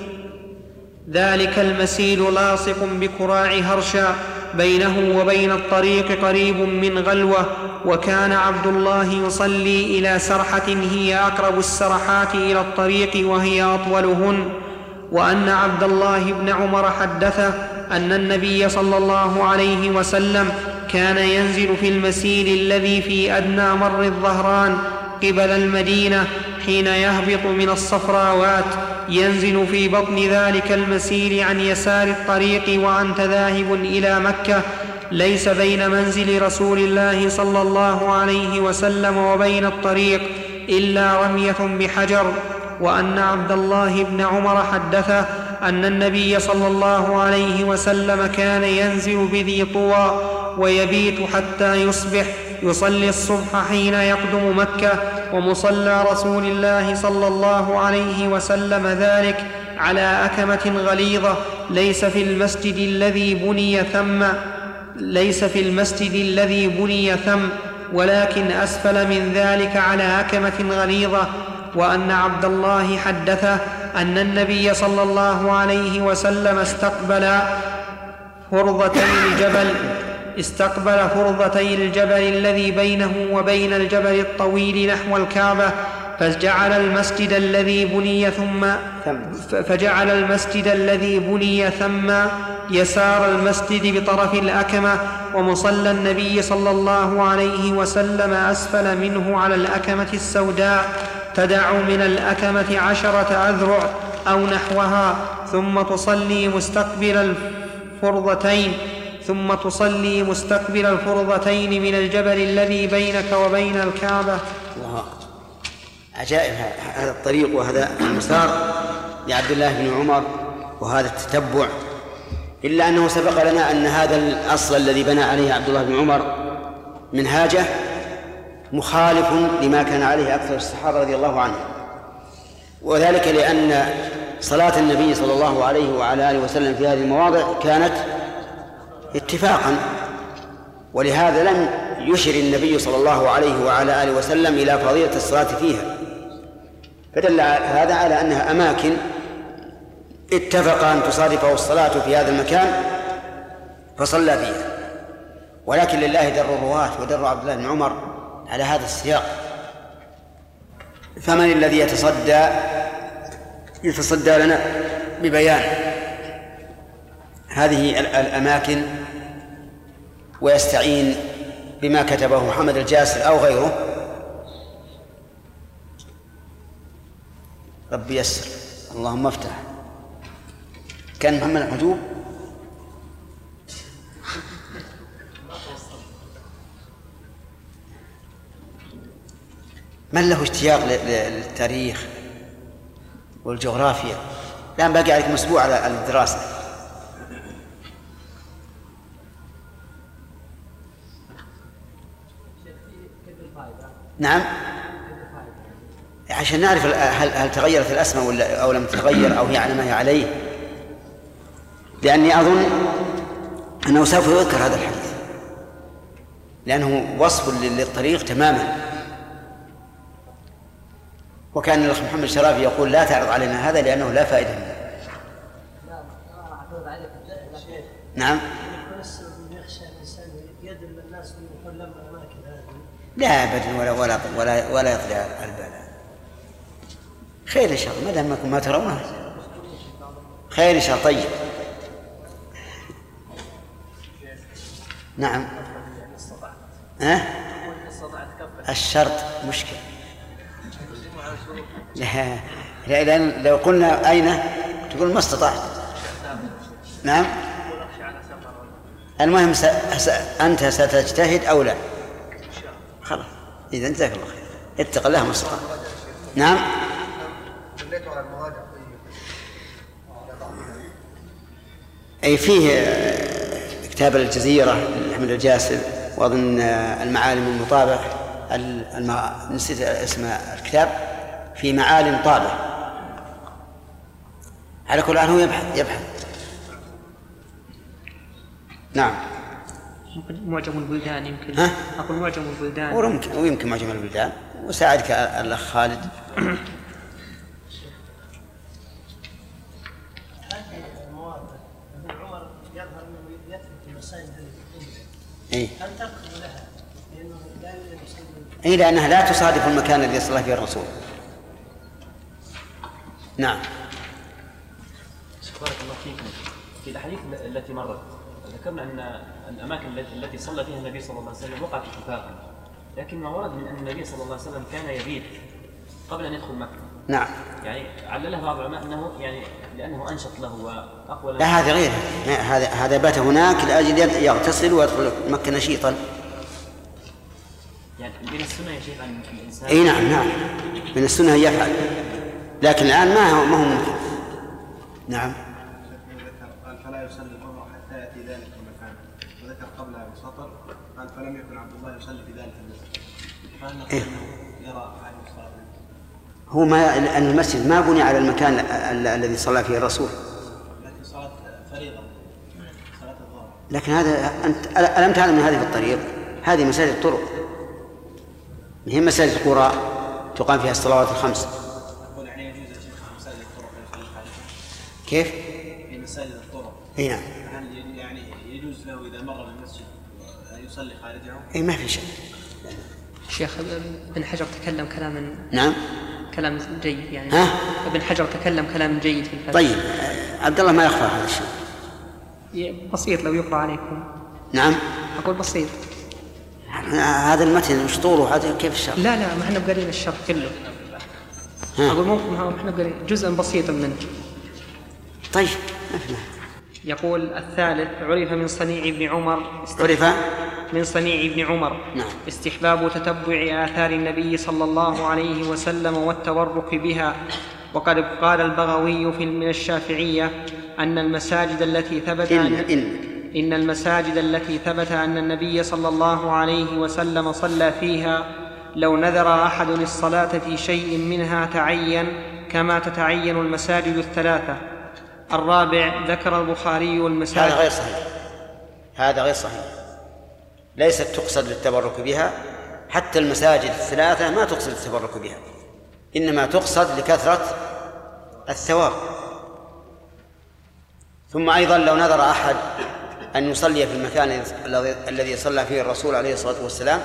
ذلك المسيل لاصق بكراع هرشا. بينه وبين الطريق قريب من غلوة وكان عبد الله يصلي إلى سرحة هي أقرب السرحات إلى الطريق وهي أطولهن. وأن عبد الله بن عمر حدثه أن النبي صلى الله عليه وسلم كان ينزل في المسيل الذي في أدنى مر الظهران قبل المدينة حين يهبط من الصفراوات ينزل في بطن ذلك المسير عن يسار الطريق وأنت ذاهب إلى مكة. ليس بين منزل رسول الله صلى الله عليه وسلم وبين الطريق إلا رمية بحجر وأن عبد الله بن عمر حدثه أن النبي صلى الله عليه وسلم كان ينزل بذي طوى ويبيت حتى يصبح. يصلي الصبح حين يقدم مكة ومصلى رسول الله صلى الله عليه وسلم ذلك على أكمة غليظة ليس في المسجد الذي بني ثم ليس في المسجد الذي بني ثم ولكن أسفل من ذلك على أكمة غليظة وأن عبد الله حدثه أن النبي صلى الله عليه وسلم استقبل فرضتي الجبل استقبل فرضتي الجبل الذي بينه وبين الجبل الطويل نحو الكعبة فجعل المسجد الذي بني ثم فجعل المسجد الذي بني ثم يسار المسجد بطرف الأكمة ومصلى النبي صلى الله عليه وسلم أسفل منه على الأكمة السوداء تدع من الأكمة عشرة أذرع أو نحوها ثم تصلي مستقبل الفرضتين. ثم تصلي مستقبل الفرضتين من الجبل الذي بينك وبين الكعبة
الله. عجائب هذا الطريق وهذا المسار لعبد الله بن عمر وهذا التتبع إلا أنه سبق لنا أن هذا الأصل الذي بنى عليه عبد الله بن عمر منهاجه مخالف لما كان عليه أكثر الصحابة رضي الله عنهم وذلك لأن صلاة النبي صلى الله عليه وعلى آله وسلم في هذه المواضع كانت اتفاقا ولهذا لم يشر النبي صلى الله عليه وعلى آله وسلم إلى فضيلة الصلاة فيها. فدل هذا على أنها أماكن اتفق أن تصادفه الصلاة في هذا المكان فصلى فيها. ولكن لله در الرواة ودر عبد الله بن عمر على هذا السياق. فمن الذي يتصدى يتصدى لنا ببيان. هذه ال- الأماكن ويستعين بما كتبه محمد الجاسر أو غيره. ربي يسر. اللهم افتح. كان محمد الحجوب؟ من له اشتياق للتاريخ والجغرافيا؟ الآن باقي عليكم أسبوع على الدراسة. نعم. عشان نعرف هل, هل تغيرت الأسماء ولا أو لم تتغير أو هي على ما هي عليه. لأني أظن أنه سوف يذكر هذا الحديث. لأنه وصف لل- للطريق تماما. وكان الأخ محمد الشرافي يقول لا تعرض علينا هذا لأنه لا فائدة منه. نعم
بس يخشى الانسان يدل الناس من يقول لما الاماكن هذه
لا ابدا ولا ولا ولا ولا يطلع البال خير إن شاء الله ما دام ما ترونه. خير إن شاء الله طيب. نعم. ها؟ الشرط مشكل لا لأن لو قلنا أين تقول ما استطعت. نعم. المهم س... أنت ستجتهد أو لا؟ إذا جزاك الله خير. اتق الله ما استطعت. نعم. أي فيه آه، كتاب الجزيرة لأحمد الجاسر وأظن آه، المعالم المطابع ال- الم... نسيت اسم الكتاب. في معالم طابع على كل حال هو يبحث يبحث. نعم.
معجم البلدان يمكن.
ها؟
أقول معجم البلدان.
ويمكن ويمكن معجم البلدان. وساعدك الأخ خالد.
هذه المواضع ابن عمر يظهر انه يدفن في مساجد الأمة.
إيه.
هل تقف لها؟ لأنه لا يوجد مسجد
إيه لأنها لا تصادف المكان الذي صلى فيه الرسول. نعم.
بارك الله فيكم. في الأحاديث التي مرت ذكرنا أن الأماكن التي صلى فيها النبي صلى الله عليه وسلم وقعت اتفاقا. لكن ما ورد من أن النبي صلى الله عليه وسلم كان يبيت قبل أن يدخل مكة.
نعم.
يعني علله بعض العلماء أنه يعني لأنه أنشط له وأقوى
لا هذا غير. هذا هذا بات هناك لأجل يغتسل ويدخل مكة نشيطا.
يعني من السنة يا شيخ أن الإنسان
إي نعم نعم. من السنة يفعل. لكن الآن ما هو ما هو ممكن. نعم
ذكر قال فلا يصلي الظهر حتى ياتي ذلك المكان وذكر قبلها بسطر قال فلم يكن عبد الله يصلي في ذلك المسجد فهل نقول
إيه. هو ما أن المسجد ما بني على المكان ال- ال- الذي صلى فيه الرسول.
لكن صلاة فريضة صلاة الظهر.
لكن هذا انت ألم تعلم أن هذه في الطريق؟ هذه مساجد الطرق. هي مساجد القرى تقام فيها الصلوات الخمس.
أقول يعني يجوز يا شيخ في مساجد الطرق
كيف؟
في مساجد الطرق.
إي نعم.
هل ي- يعني يجوز له إذا مر بالمسجد ان يصلي خارجه؟
إي ما في شيء
شيخ أبن حجر تكلم كلاما
نعم.
كلام جيد يعني.
ها؟
أبن حجر تكلم كلام جيد في الفتح
طيب عبد الله ما يخفى هذا الشيء؟
بسيط لو يقرأ عليكم.
نعم.
أقول بسيط.
هذا المتن مش طوله هذا كيف الشرح؟
لا لا ما إحنا بقارين الشرح كله.
ها.
ممكن ما إحنا بقارين. جزء بسيط منه.
طيب ما في.
يقول الثالث عرف من صنيع ابن عمر
عرف؟
من صنيع ابن عمر.
نعم.
استحباب تتبع آثار النبي صلى الله عليه وسلم والتبرك بها. وقد قال البغوي في من الشافعية أن المساجد التي ثبت
إن إن
إن. المساجد التي ثبت أن النبي صلى الله عليه وسلم صلى فيها لو نذر أحد الصلاة في شيء منها تعين كما تتعين المساجد الثلاثة. الرابع ذكر البخاري
هذا
المساجد
غير صحيح. هذا غير صحيح. ليست تقصد للتبرك بها حتى المساجد الثلاثة ما تقصد التبرك بها. إنما تقصد لكثرة الثواب. ثم أيضا لو نذر أحد أن يصلي في المكان الذي الذي صلى فيه الرسول عليه الصلاة والسلام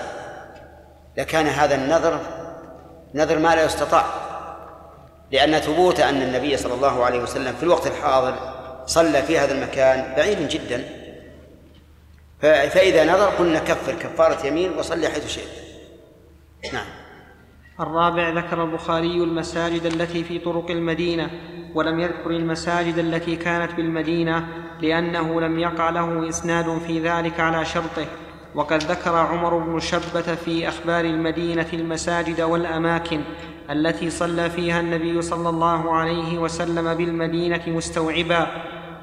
لكان هذا النذر نذر ما لا يستطاع. لأن ثبوت أن النبي صلى الله عليه وسلم في الوقت الحاضر صلى في هذا المكان بعيد جدا. فإذا نذر قلنا كفر كفارة يمين وصلي حيث شئت. نعم.
الرابع ذكر البخاري المساجد التي في طرق المدينة ولم يذكر المساجد التي كانت بالمدينة لأنه لم يقع له إسناد في ذلك على شرطه. وقد ذكر عمر بن شبة في أخبار المدينة المساجد والأماكن التي صلى فيها النبي صلى الله عليه وسلم بالمدينة مستوعبا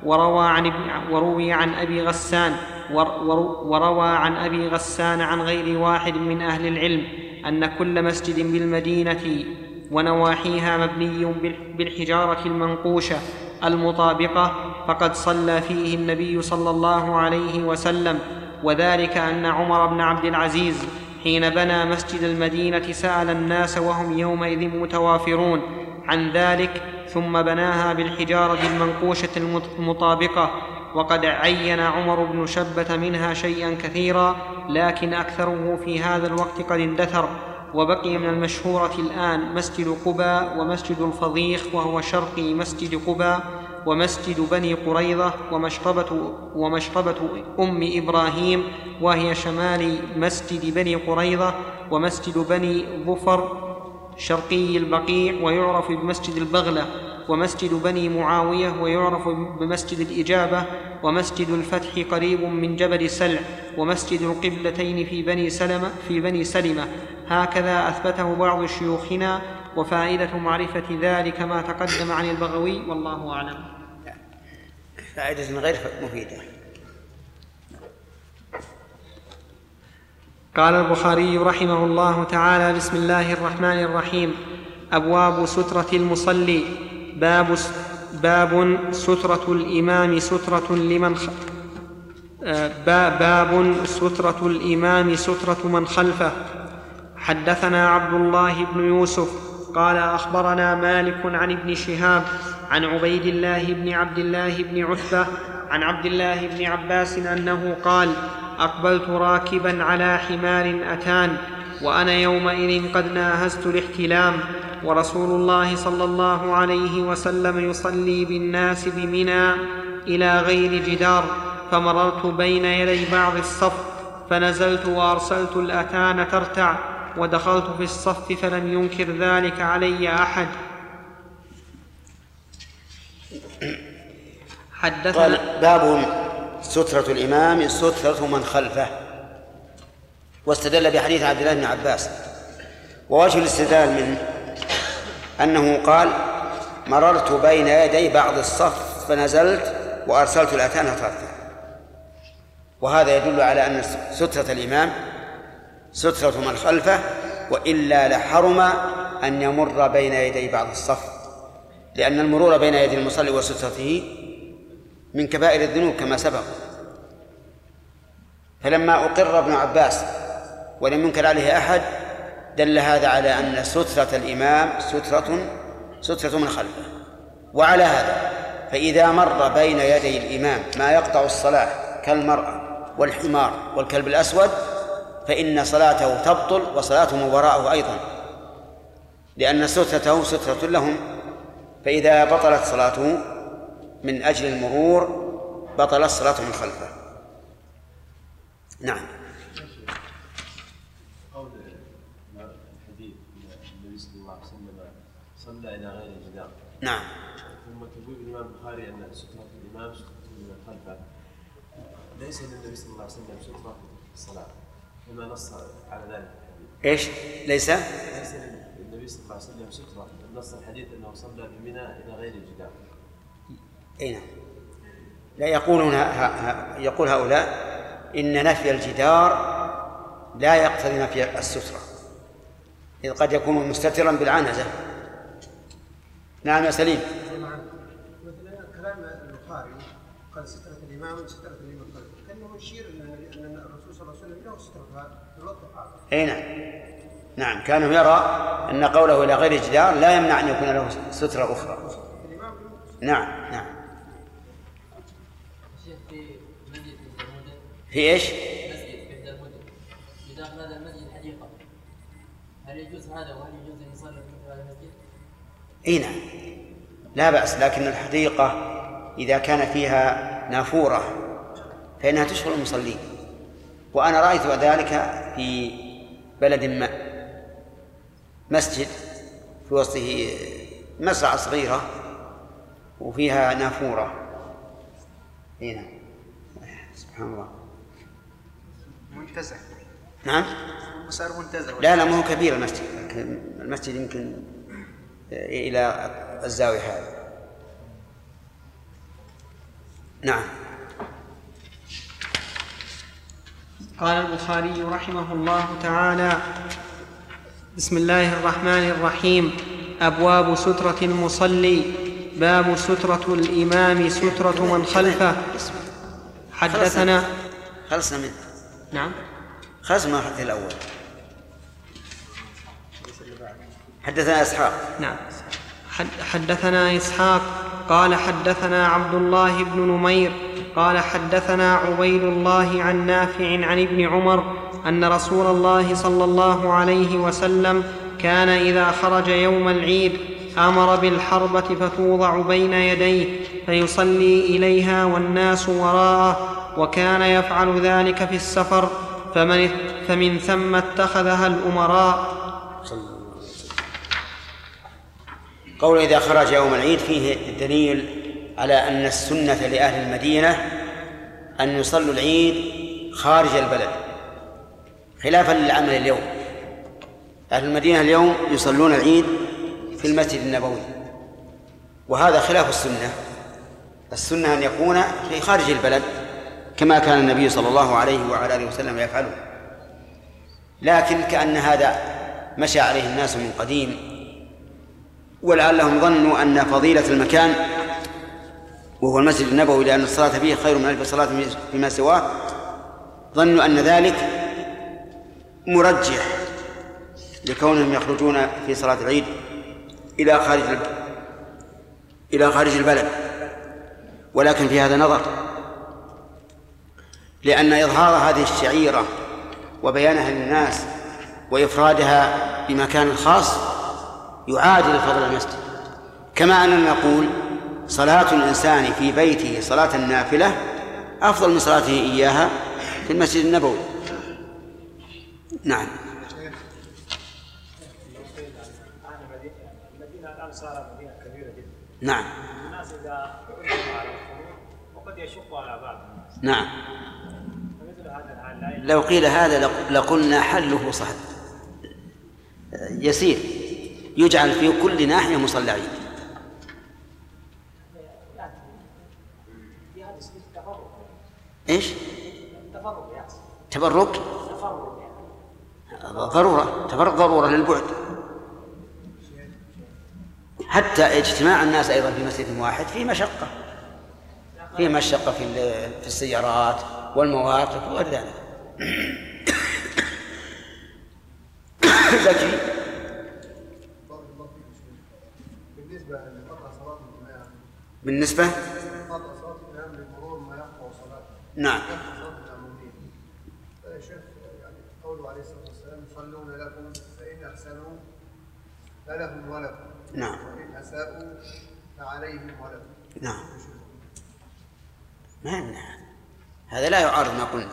وروى عن وروي عن أبي غسان ور- ور- وروى عن أبي غسان عن غير واحد من أهل العلم أن كل مسجد بالمدينة ونواحيها مبني بال- بالحجارة المنقوشة المطابقة فقد صلى فيه النبي صلى الله عليه وسلم وذلك أن عمر بن عبد العزيز حين بنى مسجد المدينة سأل الناس وهم يومئذ متوافرون عن ذلك ثم بناها بالحجارة المنقوشة المط- المطابقة. وقد عين عمر بن شبة منها شيئا كثيرا لكن أكثره في هذا الوقت قد اندثر. وبقي من المشهورة الآن مسجد قباء ومسجد الفضيخ وهو شرقي مسجد قباء. ومسجد بني قريظة ومشربه ومشربه أم إبراهيم وهي شمال مسجد بني قريظة ومسجد بني ظفر شرقي البقيع ويعرف بمسجد البغلة ومسجد بني معاوية ويعرف بمسجد الإجابة ومسجد الفتح قريب من جبل سلع ومسجد القبلتين في بني سلمة في بني سلمة. هكذا أثبته بعض شيوخنا وفائدة معرفة ذلك ما تقدم عن البغوي والله أعلم.
فائدة غير مفيدة
قال البخاري رحمه الله تعالى بسم الله الرحمن الرحيم أبواب سترة المصلي باب باب سترة الإمام سترة لمن خ... آه، با- باب سترة الإمام سترة من خلفه. حدثنا عبد الله بن يوسف قال أخبرنا مالك عن ابن شهاب عن عبيد الله بن عبد الله بن عتبة عن عبد الله بن عباس أنه قال أقبلت راكبا على حمار أتان وأنا يومئذ قد ناهزت الاحتلام ورسول الله صلى الله عليه وسلم يصلي بالناس بمنى إلى غير جدار فمررت بين يدي بعض الصف فنزلت وأرسلت الأتان ترتع ودخلت في الصف فلم ينكر ذلك علي أحد. حدثنا
قال باب سترة الإمام سترة من خلفه. واستدل بحديث عبد الله بن عباس. ووجه الاستدلال منه أنه قال مررت بين يدي بعض الصف فنزلت وأرسلت الأتان ترتع وهذا يدل على أن سترة الإمام سترة من خلفه وإلا لحرم أن يمر بين يدي بعض الصف. لأن المرور بين يدي المصلي وسترته من كبائر الذنوب كما سبق. فلما أقر ابن عباس ولم ينكر عليه أحد دل هذا على أن سترة الإمام سترة سترة من خلفه. وعلى هذا فإذا مر بين يدي الإمام ما يقطع الصلاة كالمرأة والحمار والكلب الأسود فإن صلاته تبطل وصلاته من وراءه أيضا. لأن سترته سترة لهم. فإذا بطلت صلاته من أجل المرور بطلت صلاته من خلفه. نعم.
قول الحديث النبي صلى الله عليه وسلم صلى إلى غير الجدار
نعم.
ثم تقول الإمام البخاري أن سترة الإمام سترة من خلفه ليس للنبي صلى الله عليه وسلم سترة في الصلاة. كما نص على ذلك؟ الحديث
إيش؟ ليس؟
ليس للنبي صلى الله عليه وسلم سترة. نص الحديث أنه صلى بمنى إلى غير الجدار.
أي نعم. لا يقولون ه... ه... يقول هؤلاء إن نفي الجدار لا يقتضي نفي السترة إذ قد يكون مستترا بالعنزة. نعم يا سليم.
مثلا كلام البخاري قال سترة الإمام سترة الإمام خلفه كأنه يشير أن أن الرسول صلى الله عليه وسلم له سترة في الوقت الحاضر.
أي نعم. نعم كانوا يرى أن قوله إلى غير الجدار لا يمنع أن يكون له سترة أخرى نعم نعم
في إيش؟ بداخل هذا المسجد حديقة هل يجوز هذا وهل يجوز أن يصلي في هذا المسجد؟
إي نعم لا بأس لكن الحديقة إذا كان فيها نافورة فإنها تشغل المصلين وأنا رأيت ذلك في بلد ما مسجد في وسطه مزرعه صغيرة وفيها نافورة. إي نعم. سبحان الله.
منتزه.
نعم؟
صار منتزه.
لا لا ما هو كبير المسجد. لكن المسجد يمكن إلى الزاوية هذه. نعم.
قال البخاري رحمه الله تعالى بسم الله الرحمن الرحيم. أبواب سترة المصلي. باب سترة الإمام سترة من خلفه. حدثنا
خلصنا منه
نعم.
خلصنا من الحديث الأول. حدثنا إسحاق.
نعم. حد- حدثنا إسحاق. قال حدثنا عبد الله بن نمير. قال حدثنا عبيد الله عن نافع عن ابن عمر. أن رسول الله صلى الله عليه وسلم كان إذا خرج يوم العيد آمر بالحربة فتوضع بين يديه فيصلي إليها والناس وراءه وكان يفعل ذلك في السفر فمن فمن ثم اتخذها الأمراء.
قول إذا خرج يوم العيد فيه دليل على أن السنة لأهل المدينة أن يصلوا العيد خارج البلد. خلافا للعمل اليوم. أهل المدينة اليوم يصلون العيد في المسجد النبوي. وهذا خلاف السنة. السنة أن يكون في خارج البلد كما كان النبي صلى الله عليه وعلى آله وسلم يفعله. لكن كأن هذا مشى عليه الناس من قديم ولعلهم ظنوا أن فضيلة المكان وهو المسجد النبوي لأن الصلاة فيه خير من ألف صلاة فيما سواه ظنوا أن ذلك مرجح لكونهم يخرجون في صلاة العيد إلى خارج إلى خارج البلد. ولكن في هذا نظر لأن إظهار هذه الشعيرة وبيانها للناس وإفرادها بمكان خاص يعادل فضل المسجد. كما أننا نقول صلاة الإنسان في بيته صلاة النافلة أفضل من صلاته إياها في المسجد النبوي. نعم.
المدينة الان صارت مدينه كبيره جدا
نعم.
الناس عزموا على وقد يشق على بعض الناس
نعم.
فمثل هذا الحال
لو قيل هذا لق- لقلنا حله صحب يسير. يجعل في كل ناحية مصلى عيد
إيش؟
تبرك
تفرق. يعني
ضرورة تبرك ضرورة للبعد. حتى اجتماع الناس أيضا في مسجد واحد فيه مشقة. فيه مشقة في في السيارات والمواقف وغير ذلك.
شيخ. بالنسبة لقطع صلاة الإمام
بالنسبة
قطع صلاة الإمام لمرور ما يقطع صلاته
نعم
يقطع صلاة المأمومين يا شيخ يعني قوله عليه الصلاة والسلام يصلون لكم فإن أحسنوا فلهم ولكم.
نعم.
وإن أساءوا فعليهم ولكم.
نعم. ما يمنع هذا. لا يعارض ما قلنا.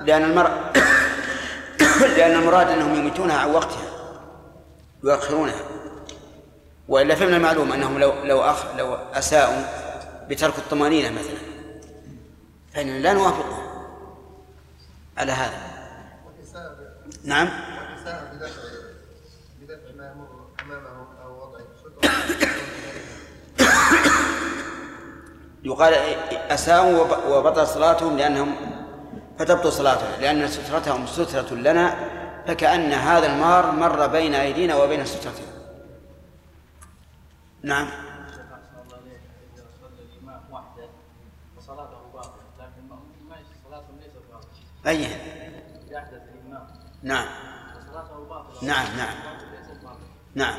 لأن المرء لأن المراد أنهم يميتونها عن وقتها يؤخرونها. وإلا فمن المعلوم أنهم لو لو أخ لو أساءوا بترك الطمأنينة مثلا. فإننا لا نوافقهم على هذا. نعم.
والإساءة أو وضع
يقال أساءوا وب- وبطل صلاتهم لأنهم فتبطل صلاتهم لأن سترتهم سترة لنا فكأن هذا المار مر بين أيدينا وبين سترتنا. نعم. أي. نعم. نعم نعم.
باطلة
نعم.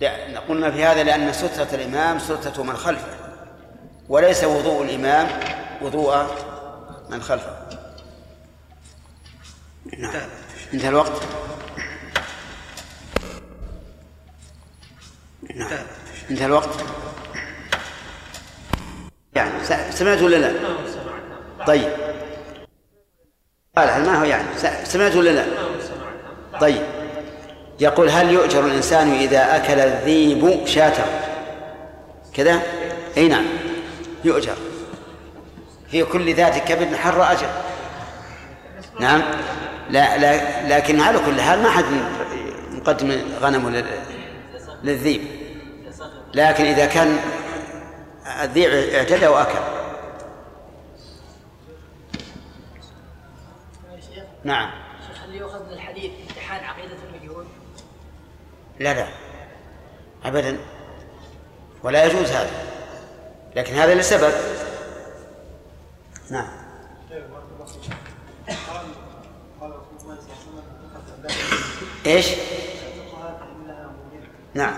لا قلنا في هذا لأن سترة الإمام سترة من خلفه وليس وضوء الإمام وضوء من خلفه. نعم. انتهى الوقت. نعم. انتهى الوقت. يعني سمعت ولا لا؟ طيب. قال ما هو يعني؟ سمعت ولا لا؟ طيب. يقول هل يؤجر الإنسان إذا أكل الذيب شاته كذا؟ أي نعم يؤجر. في كل ذات كبد حر أجر. نعم لا, لا لكن على كل حال ما حد مقدم غنمه لل- للذيب. لكن إذا كان الذيب اعتدى وأكل. نعم.
هل يؤخذ الحديث امتحان عقيدة؟
لا لا أبدا ولا يجوز هذا لكن هذا لسبب نعم إيش؟ نعم؟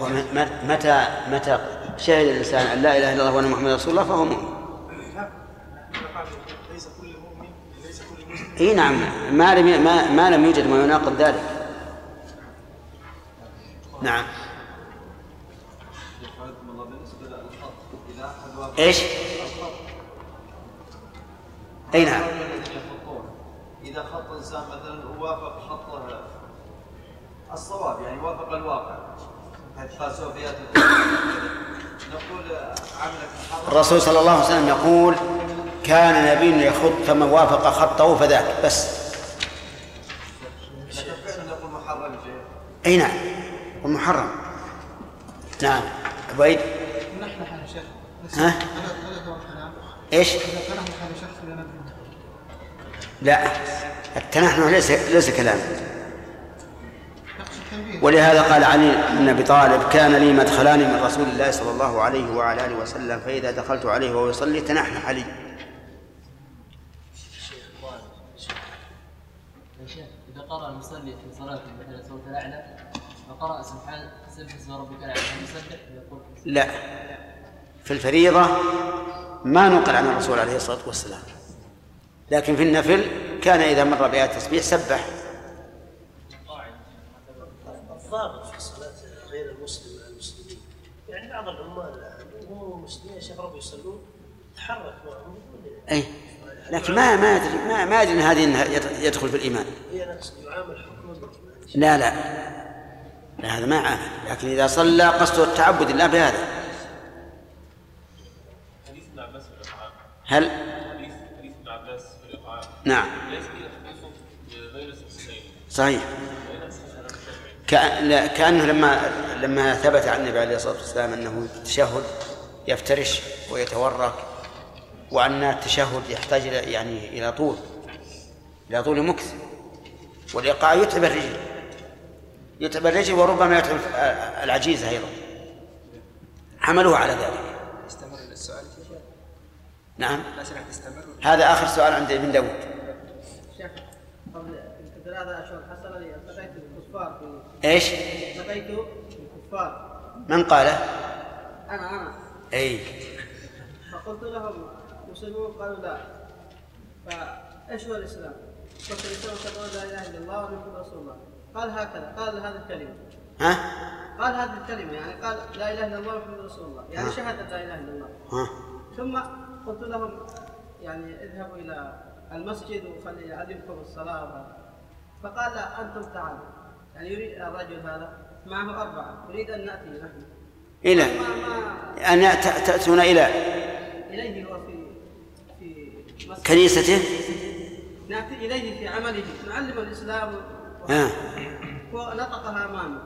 ومتى متى شهد الإنسان أن لا إله إلا الله وأن محمد رسول الله فهو مؤمن
ليس كل مؤمن ليس كل مسلم
إي نعم. ما لم ما, ما لم يوجد ما يناقض ذلك. نعم.
وافق
إيش؟ إي نعم.
إذا خط انسان مثلا ووافق خطه الصواب يعني وافق الواقع. حتى سوف ياتي نقول عملك
الرسول صلى الله عليه وسلم يقول كان نبي يخط فمن وافق خطه فذاك بس. أي نعم والمحرم نعم. عبيد
نحن حال شيخ
ها؟
إيش؟ لا
التنحنح ليس ليس كلام. ولهذا قال علي بن أبي طالب كان لي مدخلان من رسول الله صلى الله عليه وعلى آله وسلم فإذا دخلت عليه وهو يصلي تنحنح علي
يا شيخ إذا قرأ المصلي في صلاته مثلا صوت الأعلى فقرأ سبحان سبح اسم ربك الأعلى هل يسبح ويقول
لا. في الفريضة ما نقل عن الرسول عليه الصلاة والسلام. لكن في النفل كان إذا مر بآية التسبيح سبح.
الضابط في صلاة غير المسلم مع المسلمين. يعني بعض العمال هم مسلمين يا شيخ ربي يصلون تحرك معهم.
أي لكن ما ما أدري ما, ما أدري أن هذه يدخل في الإيمان. لا لا. لا هذا ما عامل. لكن إذا صلى قصده التعبد الله بهذا. هل؟ نعم. صحيح. كأنه لما لما ثبت عن النبي عليه الصلاة والسلام أنه التشهد يفترش ويتورك. وأن التشهد يحتاج إلى يعني إلى طول إلى طول مكث. والإيقاع يتعب الرجل يتعب الرجل وربما يتعب العجيز أيضا. حملوه على ذلك.
استمر السؤال
نعم.
لا سمح تستمر
هذا آخر سؤال عند ابن داود.
شيخ قبل ثلاثة أشهر حصل لي التقيت بالكفار
إيش؟
التقيت بالكفار
من قاله؟
أنا أنا.
أي.
فقلت لهم مسلمون قالوا لا. فإيش هو الإسلام؟ قلت الإسلام تقول لا إله إلا الله ومحمد رسول الله. قال هكذا قال هذه الكلمة.
ها؟
قال هذه الكلمة يعني قال لا إله إلا الله محمد رسول الله. يعني
ها.
شهد لا إله إلا الله.
ها؟
ثم قلت لهم يعني اذهبوا إلى المسجد وخلي يعلمكم الصلاة. وهذا. فقال لا أنتم تعالوا. يعني يريد الرجل هذا معه أربعة. يريد أن نأتي نحن.
إلى أن تأتون إلى
إليه هو في
كنيسته
نأتي إليه في عمله. نعلم الإسلام
ها
ونطقها امامي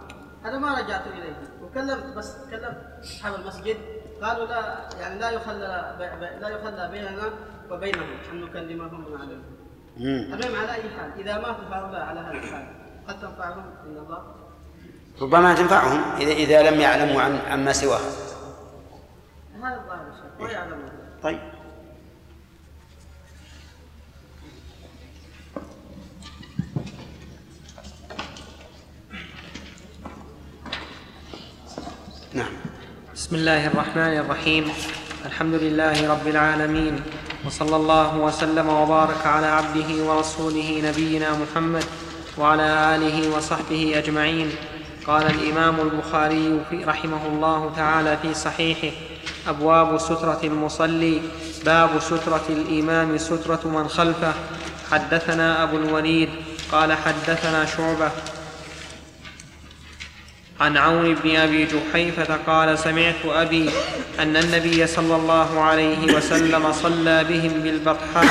أنا ما رجعت إليه. وكلمت بس كلمت أصحاب المسجد. قالوا لا يعني لا يخلى بي- لا يخلى بيننا وبينهم. أن نكلمهم ونعلمهم. المهم على أي حال؟ إذا ماتوا هؤلاء على هذا الحال. قد تنفعهم؟ إن الله.
ربما تنفعهم إذا إذا لم يعلموا عن عما سواه
هذا الظاهر ما يعلمون.
طيب. نعم.
بسم الله الرحمن الرحيم. الحمد لله رب العالمين. وصلى الله وسلم وبارك على عبده ورسوله نبينا محمد وعلى آله وصحبه أجمعين. قال الإمام البخاري في رحمه الله تعالى في صحيحه أبواب سترة المصلي باب سترة الإمام سترة من خلفه. حدثنا أبو الوليد قال حدثنا شعبة عن عون بن أبي جحيفة قال سمعت أبي أن النبي صلى الله عليه وسلم صلى بهم بالبطحاء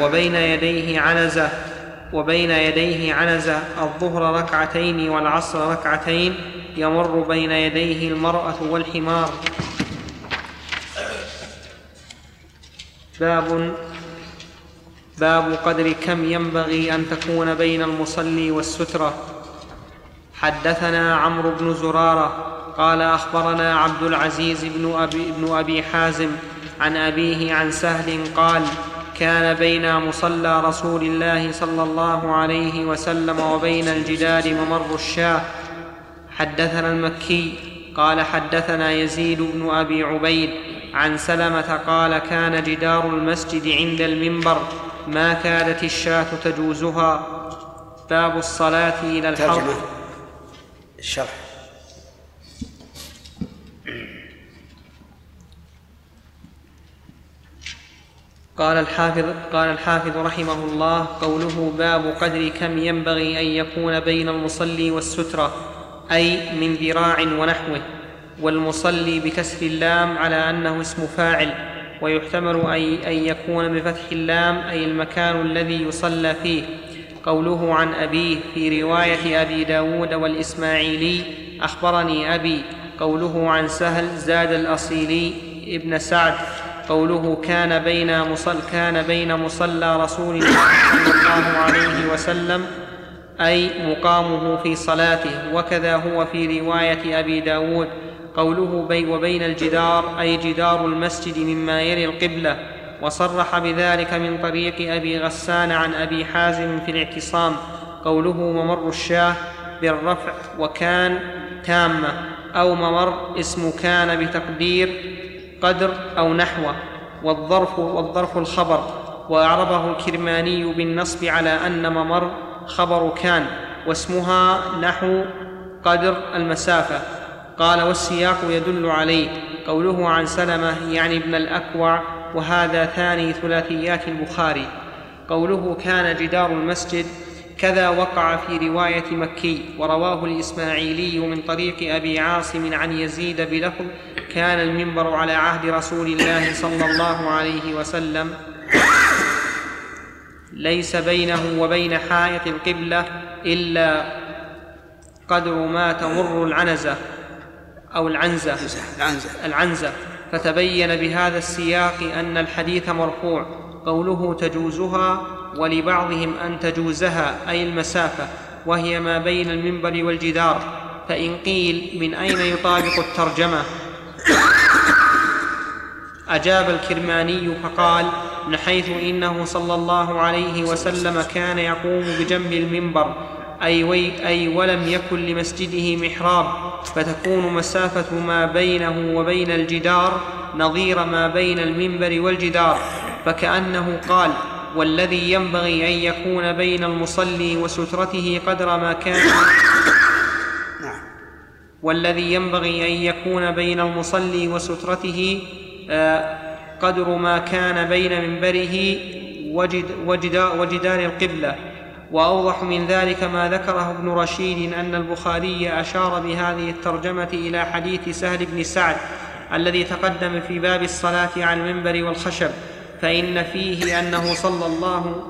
وبين يديه عنزة وبين يديه عنزة الظهر ركعتين والعصر ركعتين يمر بين يديه المرأة والحمار. باب باب قدر كم ينبغي أن تكون بين المصلي والسترة. حدثنا عمرو بن زرارة قال أخبرنا عبد العزيز بن ابي, بن أبي حازم عن أبيه عن سهل قال كان بين مصلى رسول الله صلى الله عليه وسلم وبين الجدار ممر الشاه. حدثنا المكي قال حدثنا يزيد بن أبي عبيد عن سلمة قال كان جدار المسجد عند المنبر ما كادت الشاة تجوزها. باب الصلاة إلى الحرب
الشرح
قال الحافظ قال الحافظ رحمه الله قوله باب قدر كم ينبغي أن يكون بين المصلي والسترة أي من ذراع ونحوه والمصلي بكسر اللام على أنه اسم فاعل ويحتمل أي أن يكون بفتح اللام أي المكان الذي يصلى فيه. قوله عن أبيه في رواية أبي داود والإسماعيلي أخبرني أبي قوله عن سهل زاد الأصيلي ابن سعد قوله كان بين مصل كان بين مصلى رسول الله صلى الله عليه وسلم أي مقامه في صلاته وكذا هو في رواية أبي داود قوله بي وبين الجدار أي جدار المسجد مما يلي القبلة وصرح بذلك من طريق أبي غسان عن أبي حازم في الاعتصام قوله ممر الشاه بالرفع وكان تامة أو ممر اسم كان بتقدير قدر أو نحوه والظرف والظرف الخبر وأعربه الكرماني بالنصب على أن ممر خبر كان واسمها نحو قدر المسافة. قال والسياق يدل عليه. قوله عن سلمة يعني ابن الأكوع وهذا ثاني ثلاثيات البخاري. قوله كان جدار المسجد كذا وقع في رواية مكي ورواه الإسماعيلي من طريق أبي عاصم عن يزيد بلفظ كان المنبر على عهد رسول الله صلى الله عليه وسلم. ليس بينه وبين حائط القبلة إلا قدر ما تمر العنزة. أو العنزة.
العنزة
العنزة. فتبين بهذا السياق أن الحديث مرفوع. قوله تجوزها ولبعضهم أن تجوزها أي المسافة وهي ما بين المنبر والجدار. فإن قيل من أين يطابق الترجمة؟ أجاب الكرماني فقال من حيث إنه صلى الله عليه وسلم كان يقوم بجنب المنبر أي, وي أي ولم يكن لمسجده محراب. فتكون مسافة ما بينه وبين الجدار نظير ما بين المنبر والجدار فكأنه قال والذي ينبغي أن يكون بين المصلي وسترته قدر ما كان. والذي ينبغي أن يكون بين المصلي وسترته آه، قدر ما كان بين منبره وجد وجدا وجدار القبلة. وأوضح من ذلك ما ذكره ابن رشيد أن البخاري أشار بهذه الترجمة إلى حديث سهل بن سعد الذي تقدم في باب الصلاة على المنبر والخشب فإن فيه أنه صلى الله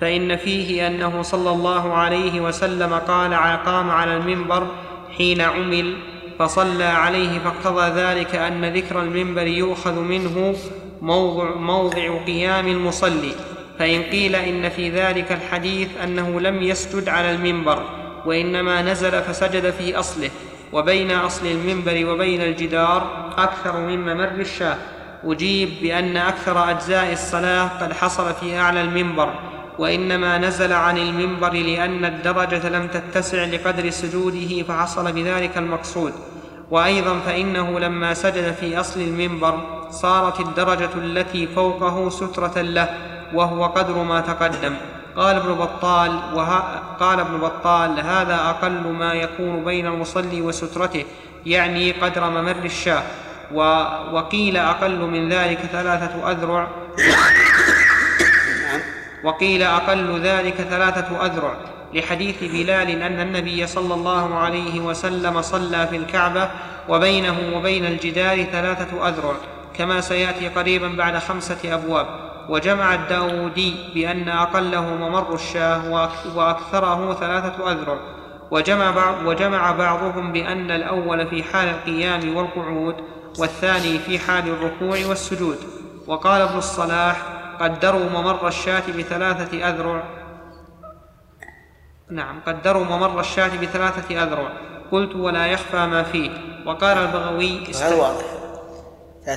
فإن فيه أنه صلى الله عليه وسلم قال قام على المنبر حين عمل فصلى عليه فاقتضى ذلك أن ذكر المنبر يؤخذ منه موضع, موضع قيام المصلي. فإن قيل إن في ذلك الحديث أنه لم يسجد على المنبر وإنما نزل فسجد في أصله وبين أصل المنبر وبين الجدار أكثر من ممر الشاه. أجيب بأن أكثر أجزاء الصلاة قد حصل في أعلى المنبر وإنما نزل عن المنبر لأن الدرجة لم تتسع لقدر سجوده فحصل بذلك المقصود. وأيضا فإنه لما سجد في أصل المنبر صارت الدرجة التي فوقه سترة له وهو قدر ما تقدم. قال ابن بطال وها قال ابن بطال هذا أقل ما يكون بين المصلي وسترته يعني قدر ممر الشاه. وقيل أقل من ذلك ثلاثة أذرع. وقيل أقل ذلك ثلاثة أذرع. لحديث بلال أن النبي صلى الله عليه وسلم صلى في الكعبة وبينه وبين الجدار ثلاثة أذرع كما سيأتي قريبا بعد خمسة أبواب. وجمع الداودي بأن أقله ممر الشاه وأكثره ثلاثة أذرع. وجمع, بعض وجمع بعضهم بأن الأول في حال القيام والقعود والثاني في حال الركوع والسجود. وقال ابن الصلاح قدروا ممر الشاة بثلاثة أذرع. نعم قدروا ممر الشاة بثلاثة أذرع. قلت ولا يخفى ما فيه. وقال البغوي
هذا واضح.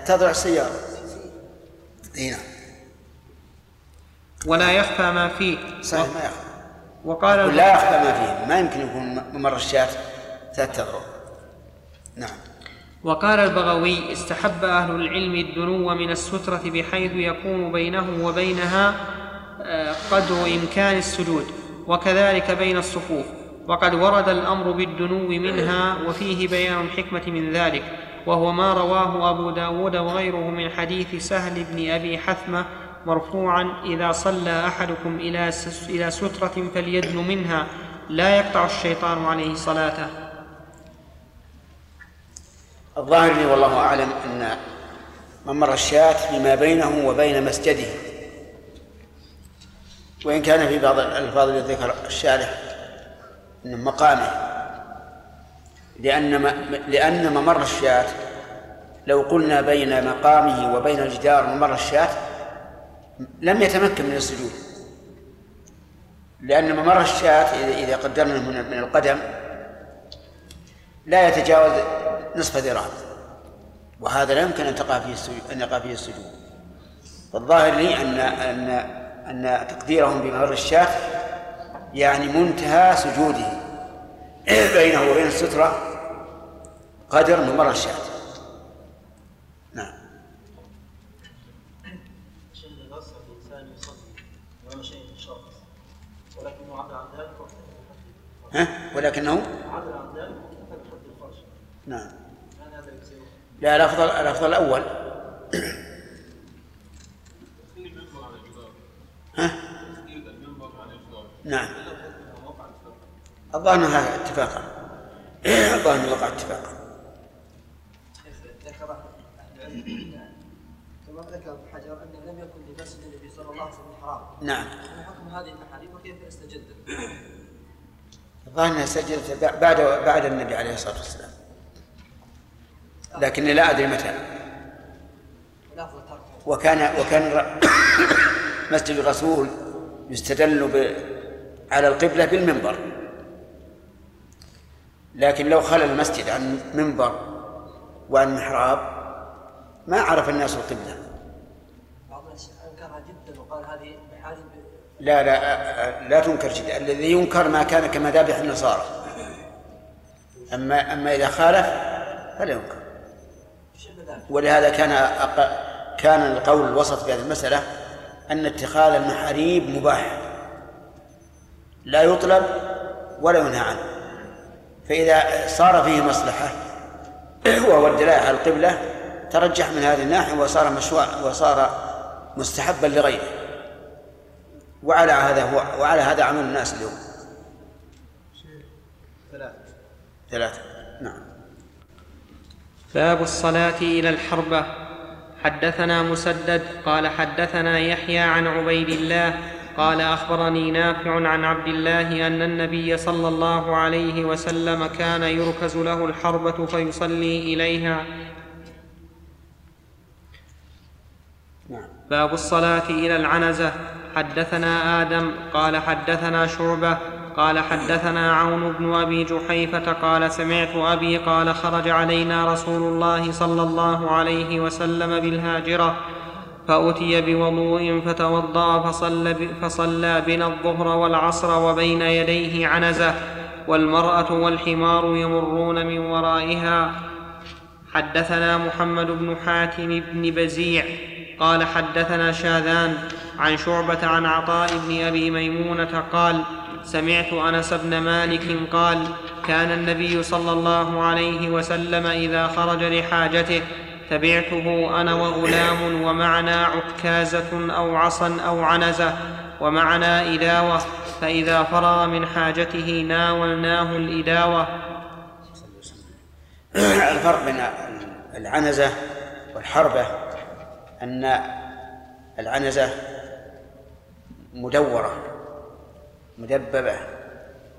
تضع سيارة. هنا
ولا يخفى ما فيه.
صحيح ما يخفى.
وقال
لا يخفى ما فيه. ما يمكن يكون ممر الشاة ثلاثة أذرع نعم.
وقال البغوي استحب أهل العلم الدنو من السترة بحيث يكون بينه وبينها آه، قدر إمكان السجود وكذلك بين الصفوف. وقد ورد الأمر بالدنو منها وفيه بيان الحكمة من ذلك. وهو ما رواه أبو داود وغيره من حديث سهل بن أبي حثمة مرفوعا إذا صلى أحدكم إلى إلى سترة فليدن منها لا يقطع الشيطان عليه صلاته.
الظاهر لي والله أعلم أن ممر الشاة فيما بينه وبين مسجده. وإن كان في بعض الألفاظ التي ذكر الشارح من مقامه. لأن لأن ممر الشاة لو قلنا بين مقامه وبين الجدار ممر الشاة لم يتمكن من السجود. لأن ممر الشاة إذا قدرنا من القدم لا يتجاوز نصف ذراع. وهذا لا يمكن أن تقع فيه السجود أن يقع فيه السجود. فالظاهر لي أن أن أن تقديرهم بممر الشاة يعني منتهى سجوده بينه وبين السترة قدر ممر الشاة نعم ها؟ ولكنه؟ نعم. لا الافضل الأفضل الأول. ها؟ نعم. الظاهر أنها اتفاقا الظاهر انه وقع اتفاقا
كما ذكر ابن حجر انه لم يكن لمسجد النبي صلى الله عليه وسلم حرام.
نعم.
ما حكم هذه المحاريب وكيف استجد
الظاهر أنها سجلت بعد بعد النبي عليه الصلاة والسلام. لكني لا أدري متى. وكان وكان مسجد الرسول يستدل على القبلة بالمنبر. لكن لو خلى المسجد عن منبر وعن محراب ما عرف الناس القبلة
بعض الناس انكرها جدا وقال هذه محارم
لا لا لا تنكر جدا. الذي ينكر ما كان كمذابح النصارى. أما أما إذا خالف فلا ينكر. ولهذا كان أق... كان القول الوسط في هذه المسألة أن اتخاذ المحاريب مباح. لا يطلب ولا ينهى عنه. فإذا صار فيه مصلحة وهو الدلالة على القبلة ترجح من هذه الناحية وصار مشروع وصار مستحبا لغيره. وعلى هذا هو وعلى هذا عمل الناس اليوم.
ثلاثة.
ثلاثة نعم.
باب الصلاة إلى الحربة. حدثنا مسدد قال حدثنا يحيى عن عبيد الله قال أخبرني نافع عن عبد الله أن النبي صلى الله عليه وسلم كان يركز له الحربة فيصلي إليها. باب الصلاة إلى العنزة. حدثنا آدم قال حدثنا شعبة قال حدثنا عون بن أبي جحيفة قال سمعت أبي قال خرج علينا رسول الله صلى الله عليه وسلم بالهاجرة فأتي بوضوء فتوضأ فصلى, فصلى بنا الظهر والعصر وبين يديه عنزة والمرأة والحمار يمرون من ورائها. حدثنا محمد بن حاتم بن بزيع قال حدثنا شاذان عن شعبة عن عطاء بن أبي ميمونة قال سمعت أنس بن مالك قال كان النبي صلى الله عليه وسلم إذا خرج لحاجته تبعته أنا وغلام ومعنا عكازة أو عصا أو عنزة ومعنا إداوة فإذا فرغ من حاجته ناولناه الإداوة.
الفرق بين العنزة والحربة أن العنزة مدورة مدببة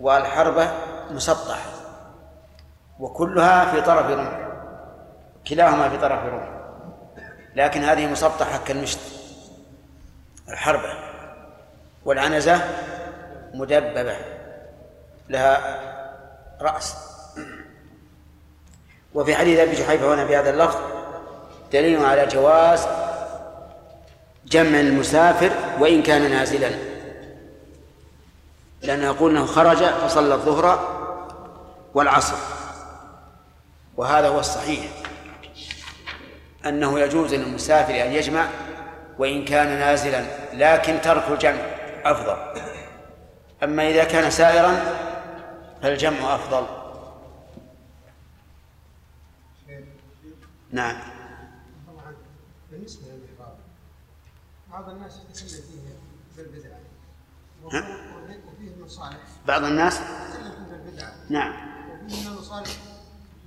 والحربة مسطحة وكلها في طرف رمح كلاهما في طرف رمح لكن هذه مسطحة كالمشت الحربة والعنزة مدببة لها رأس. وفي حديث أبي جحيفة هنا في هذا اللفظ دليل على جواز جمع المسافر وإن كان نازلا. لأنه يقول أنه خرج فصلى الظهر والعصر. وهذا هو الصحيح. أنه يجوز للمسافر أن يجمع وإن كان نازلا لكن ترك الجمع أفضل. أما إذا كان سائرا فالجمع أفضل. نعم.
بعض الناس يتكلم فيه بالبدعه وفيه مصالح.
بعض الناس؟
يتكلم فيه بالبدعه
نعم.
وفيه المصالح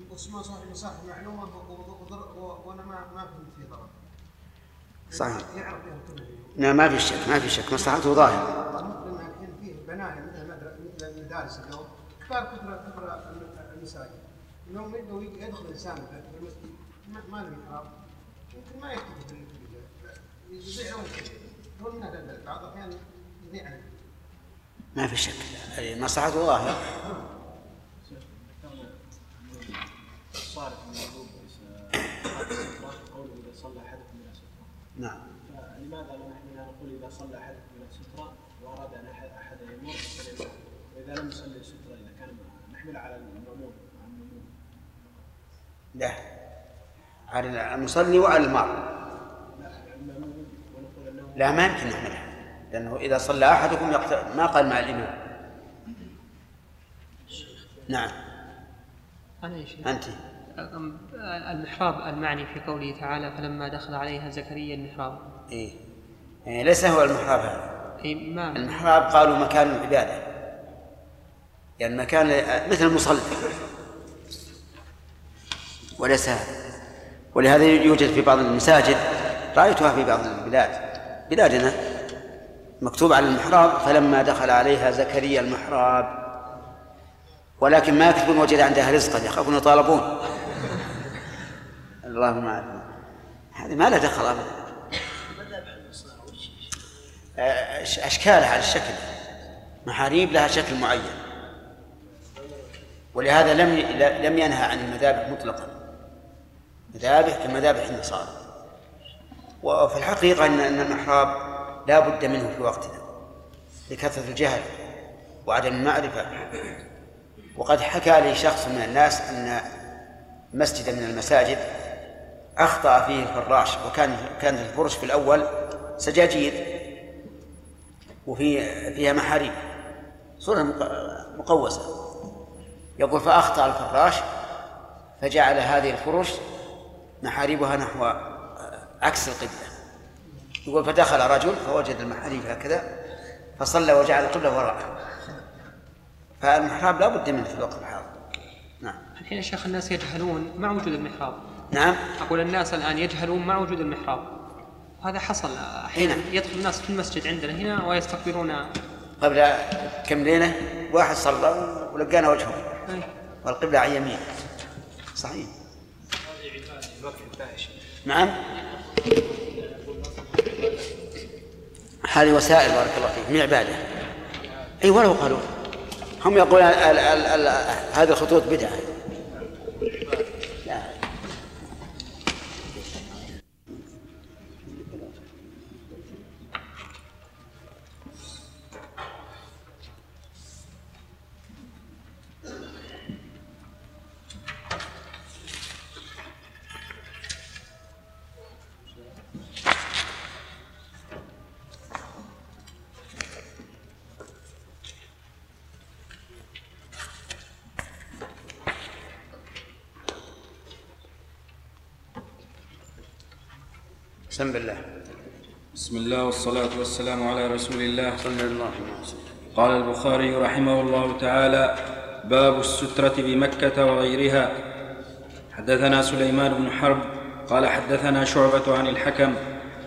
واسمها صاحب مساحه معلومة وأنا ما ما فهمت فيه ضرر.
صحيح.
يعرف فيها كله
نعم ما في شك ما في شك مصلحته ظاهرة.
الحين فيه بنايه مثل المدارس اليوم كثار كثر كثر المساجد. اليوم يدخل انسان في المسجد. ما ما له محراب يمكن ما يكتب بعض الاحيان
ما في شك. مصلحته
من وجوب قوله اذا صلى احدكم إلى ستره
نعم.
فلماذا لا نحن نقول إذا صلى أحدكم إلى سترة وأراد أن احد يمر وإذا لم يصلي ستره إذا كان نحمل على المامون
لا. على المصلي وعلى
انه
لا ما يمكن نحملها لأنه إذا صلى أحدكم يقت... ما قال مع الإمام. نعم.
أنا يا شيخ.
أنت.
المحراب المعني في قوله تعالى فلما دخل عليها زكريا المحراب.
إيه. يعني ليس هو المحراب هذا.
أي ما.
المحراب قالوا مكان العبادة. يعني مكان مثل المصلى وليس هذا. ولهذا يوجد في بعض المساجد رأيتها في بعض البلاد. بلادنا مكتوب على المحراب فلما دخل عليها زكريا المحراب. ولكن ما يكتبون وجد عندها رزقا يخافون يطالبون. اللهم اعلم هذه ما لها دخل ابدا. أشكالها على الشكل. محاريب لها شكل معين. ولهذا لم لم ينهى عن المذابح مطلقا. مذابح كمذابح النصارى. وفي الحقيقة ان إن المحراب لا بد منه في وقتنا لكثرة الجهل وعدم المعرفة. وقد حكى لي شخص من الناس أن مسجدا من المساجد أخطأ فيه الفراش وكان كانت الفرش في الأول سجاجيد وفي فيها محاريب. صورة مق- مقوسة. يقول فأخطأ الفراش فجعل هذه الفرش محاريبها نحو عكس القبلة. يقول فدخل رجل فوجد المحاريب هكذا فصلى وجعل القبلة وراءه. فالمحراب لا بد منه في الوقت الحاضر. نعم.
الحين يا شيخ الناس يجهلون مع وجود المحراب.
نعم.
أقول الناس الآن يجهلون مع وجود المحراب. وهذا حصل أحيانا.
هنا.
يدخل الناس في المسجد عندنا هنا ويستقبلون.
قبل كم ليلة واحد صلى ولقانا وجهه.
أي.
والقبلة عن يمين صحيح. نعم. هذه وسائل بارك الله فيك من عبادة. أي ولو قالوا هم يقولون هذه الخطوط بدعة لا. بسم بالله.
بسم الله والصلاة والسلام على رسول الله.
صلى الله عليه وسلم.
قال البخاري رحمه الله تعالى باب السترة بمكة وغيرها. حدثنا سليمان بن حرب قال حدثنا شعبة عن الحكم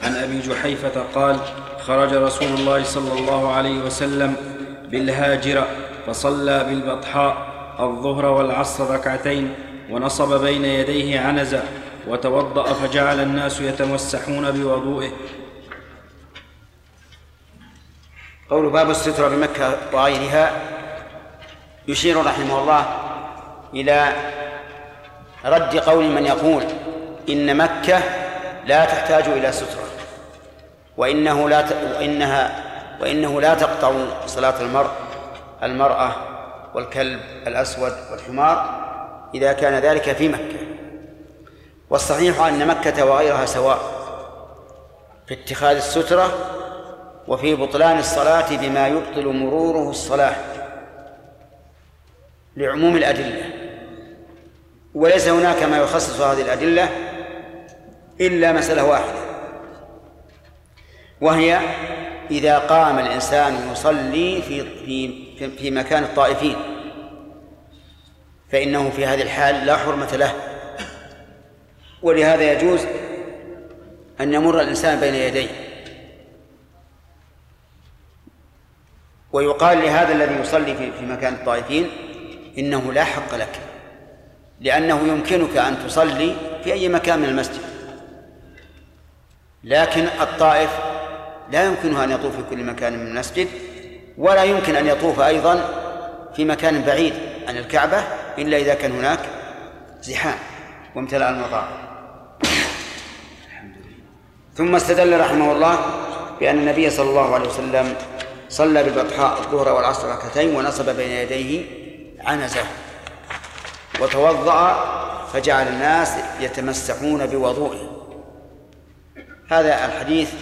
عن أبي جحيفة قال خرج رسول الله صلى الله عليه وسلم بالهاجرة فصلى بالبطحاء الظهر والعصر ركعتين ونصب بين يديه عنزة وتوضأ فجعل الناس يتمسحون بوضوئه.
قول باب السترة بمكة وغيرها يشير رحمه الله إلى رد قول من يقول إن مكة لا تحتاج إلى سترة وإنه لا ت... وإنها وإنه لا تقطع صلاة المرء المرأة والكلب الأسود والحمار إذا كان ذلك في مكة. والصحيح أن مكة وغيرها سواء في اتخاذ السترة وفي بطلان الصلاة بما يبطل مروره الصلاة لعموم الأدلة. وليس هناك ما يخصص هذه الأدلة إلا مسألة واحدة وهي إذا قام الإنسان يصلي في في في مكان الطائفين فإنه في هذه الحال لا حرمة له. ولهذا يجوز أن يمر الإنسان بين يديه. ويقال لهذا الذي يصلي في مكان الطائفين إنه لا حق لك لأنه يمكنك أن تصلي في أي مكان من المسجد. لكن الطائف لا يمكنه أن يطوف في كل مكان من المسجد ولا يمكن أن يطوف أيضا في مكان بعيد عن الكعبة إلا إذا كان هناك زحام وامتلأ المطار ثم استدل رحمه الله بأن النبي صلى الله عليه وسلم صلى بالبطحاء الظهر والعصر ركعتين ونصب بين يديه عنزة. وتوضأ فجعل الناس يتمسحون بوضوئه. هذا الحديث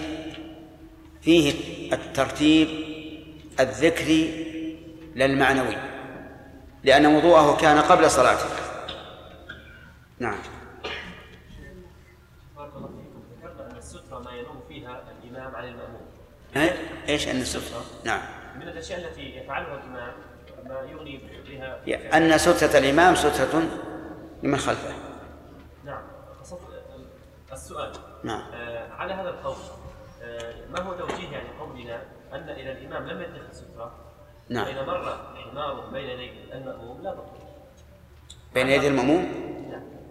فيه الترتيب الذكري للمعنوي لأن وضوءه كان قبل صلاته. نعم
بارك الله فيكم ذكرنا ان الستره ما ينوم فيها الامام عن الماموم
ها؟ إيش أن السترة؟ نعم.
من الأشياء التي يفعلها الإمام ما يغني بها
أن سترة الإمام سترة لمن خلفه.
نعم. السؤال.
نعم.
آه على هذا القول آه ما هو توجيه يعني قولنا أن إذا الإمام لم يتخذ ستره
نعم.
فإذا مر حمار بين يدي المأموم لا تقول.
بين يدي المأموم؟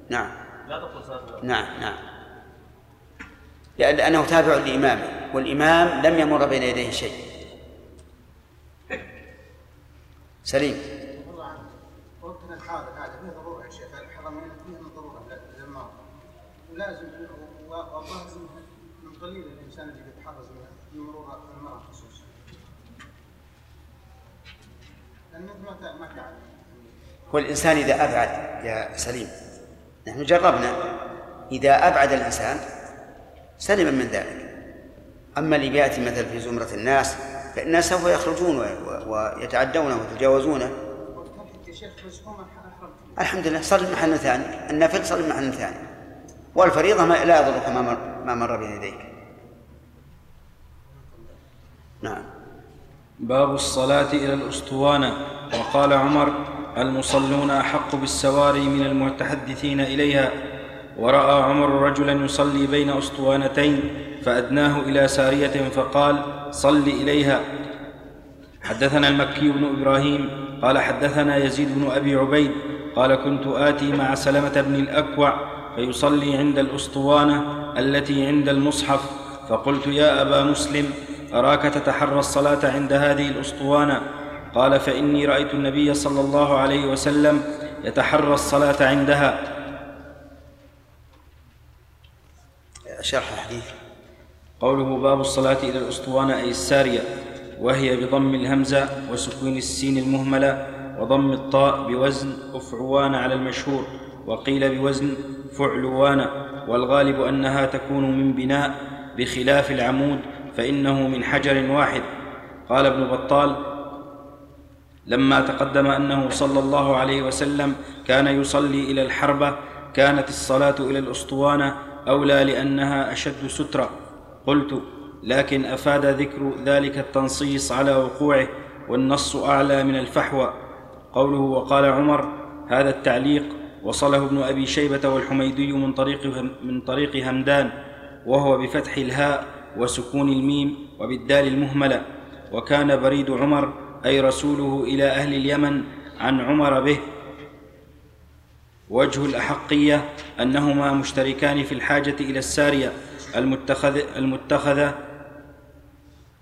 نعم.
لا تقول المأموم
نعم نعم. لأنه تابع لإمامه والإمام لم يمر بين يديه شيء. سليم.
والله من قليل الانسان اللي يتحرز مرور المرض خصوصا ما ما
الإنسان إذا أبعد يا سليم نحن جربنا. إذا أبعد الإنسان سلم من ذلك. أما اللي بيأتي مثلا في زمرة الناس فإن الناس سوف يخرجون ويتعدونه ويتجاوزونه. الحمد لله صل محل ثاني. النفل صل محل ثاني. والفريضة ما لا يضرك ما مر, ما مر بين يديك. نعم.
باب الصلاة إلى الأسطوانة. وقال عمر المصلون أحق بالسواري من المتحدثين إليها. ورأى عمر رجلا يصلي بين أسطوانتين فأدناه إلى سارية فقال صل إليها. حدثنا المكي بن إبراهيم قال حدثنا يزيد بن أبي عبيد قال كنت آتي مع سلمة بن الأكوع فيصلي عند الأسطوانة التي عند المصحف فقلت يا أبا مسلم أراك تتحرى الصلاة عند هذه الأسطوانة؟ قال فإني رأيت النبي صلى الله عليه وسلم يتحرى الصلاة عندها.
شرح الحديث
قوله باب الصلاة إلى الأسطوانة أي السارية وهي بضم الهمزة وسكون السين المهملة وضم الطاء بوزن أفعوان على المشهور وقيل بوزن فعلوان والغالب أنها تكون من بناء بخلاف العمود فإنه من حجر واحد. قال ابن بطال لما تقدم أنه صلى الله عليه وسلم كان يصلي إلى الحربة كانت الصلاة إلى الأسطوانة أولى لأنها أشد سترة. قلت لكن أفاد ذكر ذلك التنصيص على وقوعه والنص أعلى من الفحوى. قوله وقال عمر هذا التعليق وصله ابن أبي شيبة والحميدي من طريق من طريق همدان وهو بفتح الهاء وسكون الميم وبالدال المهملة. وكان بريد عمر أي رسوله إلى أهل اليمن عن عمر به وجه الأحقية أنهما مشتركان في الحاجة إلى السارية المتخذ المتخذه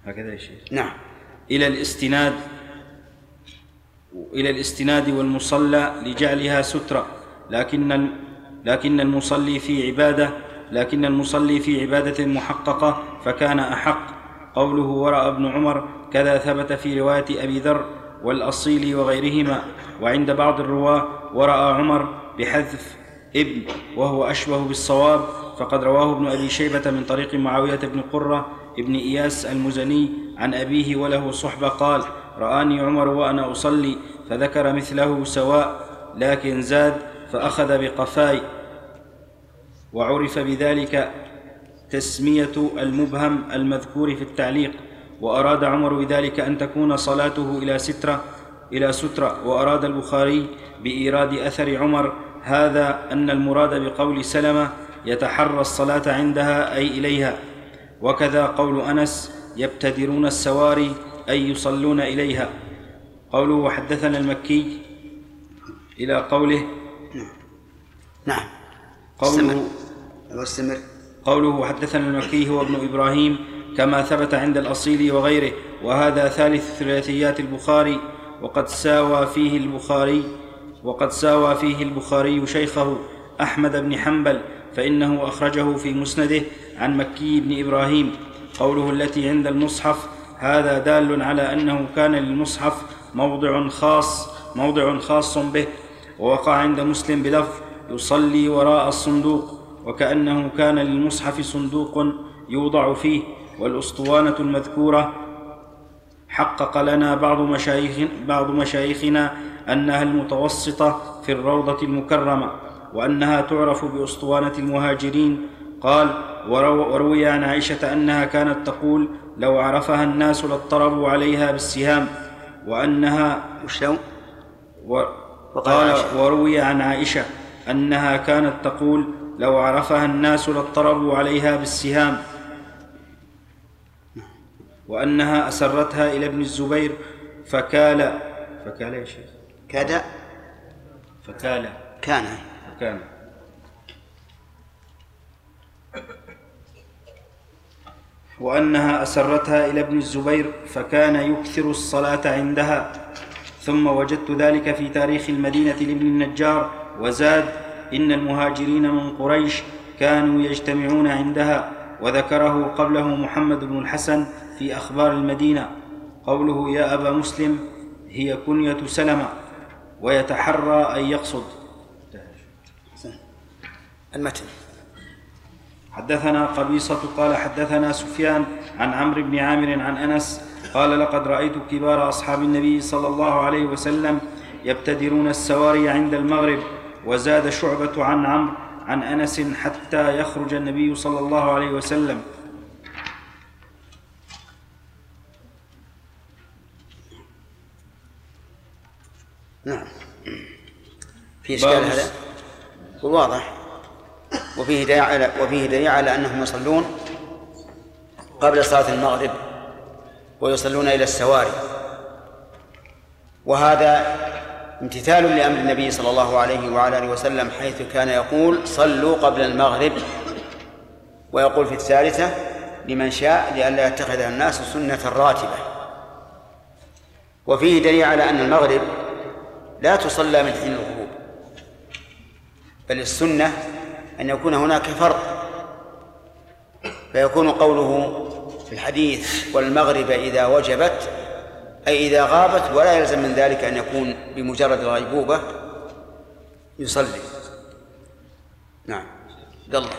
هكذا يا شيخ.
نعم.
إلى الاستناد إلى الاستناد والمصلى لجعلها سترة. لكن لكن المصلي في عبادة لكن المصلي في عبادة محققة فكان أحق. قوله وراى ابن عمر كذا ثبت في رواية أبي ذر والأصيل وغيرهما وعند بعض الرواة وراى عمر بحذف ابن وهو أشبه بالصواب فقد رواه ابن أبي شيبة من طريق معاوية بن قرة ابن إياس المزني عن أبيه وله صحبة قال رآني عمر وأنا أصلي فذكر مثله سواء لكن زاد فأخذ بقفاي. وعرف بذلك تسمية المبهم المذكور في التعليق وأراد عمر بذلك أن تكون صلاته إلى سترة إلى سترة وأراد البخاري بإيراد أثر عمر هذا أن المراد بقول سلمة يتحرى الصلاة عندها أي إليها. وكذا قول أنس يبتدرون السواري أي يصلون إليها. قوله وحدثنا المكي إلى قوله
نعم.
قوله
واستمر
قوله وحدثنا المكي هو ابن إبراهيم كما ثبت عند الأصيل وغيره وهذا ثالث ثلاثيات البخاري وقد ساوى فيه البخاري وقد ساوى فيه البخاري شيخه أحمد بن حنبل فإنه أخرجه في مسنده عن مكي بن إبراهيم. قوله التي عند المصحف هذا دال على أنه كان للمصحف موضع خاص موضع خاص به ووقع عند مسلم بلفظ يصلي وراء الصندوق وكأنه كان للمصحف صندوق يوضع فيه والأسطوانة المذكورة حقق لنا بعض مشايخ بعض مشايخنا أنها المتوسطة في الروضة المكرمة وأنها تعرف بأسطوانة المهاجرين قال ورو- وروي عن عائشة أنها كانت تقول لو عرفها الناس لاضطربوا عليها بالسهام وأنها
وشلون؟
و... قال وروي عن عائشة أنها كانت تقول لو عرفها الناس لاضطربوا عليها بالسهام وأنها أسرتها إلى ابن الزبير فكال فكال يا شيخ
كاد؟
فكال.
كان.
فكان. وأنها أسرتها إلى ابن الزبير فكان يكثر الصلاة عندها. ثم وجدت ذلك في تاريخ المدينة لابن النجار وزاد إن المهاجرين من قريش كانوا يجتمعون عندها وذكره قبله محمد بن الحسن في أخبار المدينة. قوله يا أبا مسلم هي كنية سلمة ويتحرى أن يقصد.
المتن.
حدثنا قبيصة قال حدثنا سفيان عن عمرو بن عامر عن أنس قال لقد رأيت كبار أصحاب النبي صلى الله عليه وسلم يبتدرون السواري عند المغرب وزاد شعبة عن عمرو عن أنس حتى يخرج النبي صلى الله عليه وسلم
نعم. في إشكال هذا؟ واضح. وفيه دليل على وفيه دليل على أنهم يصلون قبل صلاة المغرب ويصلون إلى السواري. وهذا امتثال لأمر النبي صلى الله عليه وعلى آله وسلم حيث كان يقول صلوا قبل المغرب. ويقول في الثالثة لمن شاء لئلا يتخذها الناس سنة راتبة. وفيه دليل على أن المغرب لا تصلى من حين الغروب. بل السنة أن يكون هناك فرق. فيكون قوله في الحديث والمغرب إذا وجبت أي إذا غابت ولا يلزم من ذلك أن يكون بمجرد الغيبوبة يصلي. نعم. عبد الله.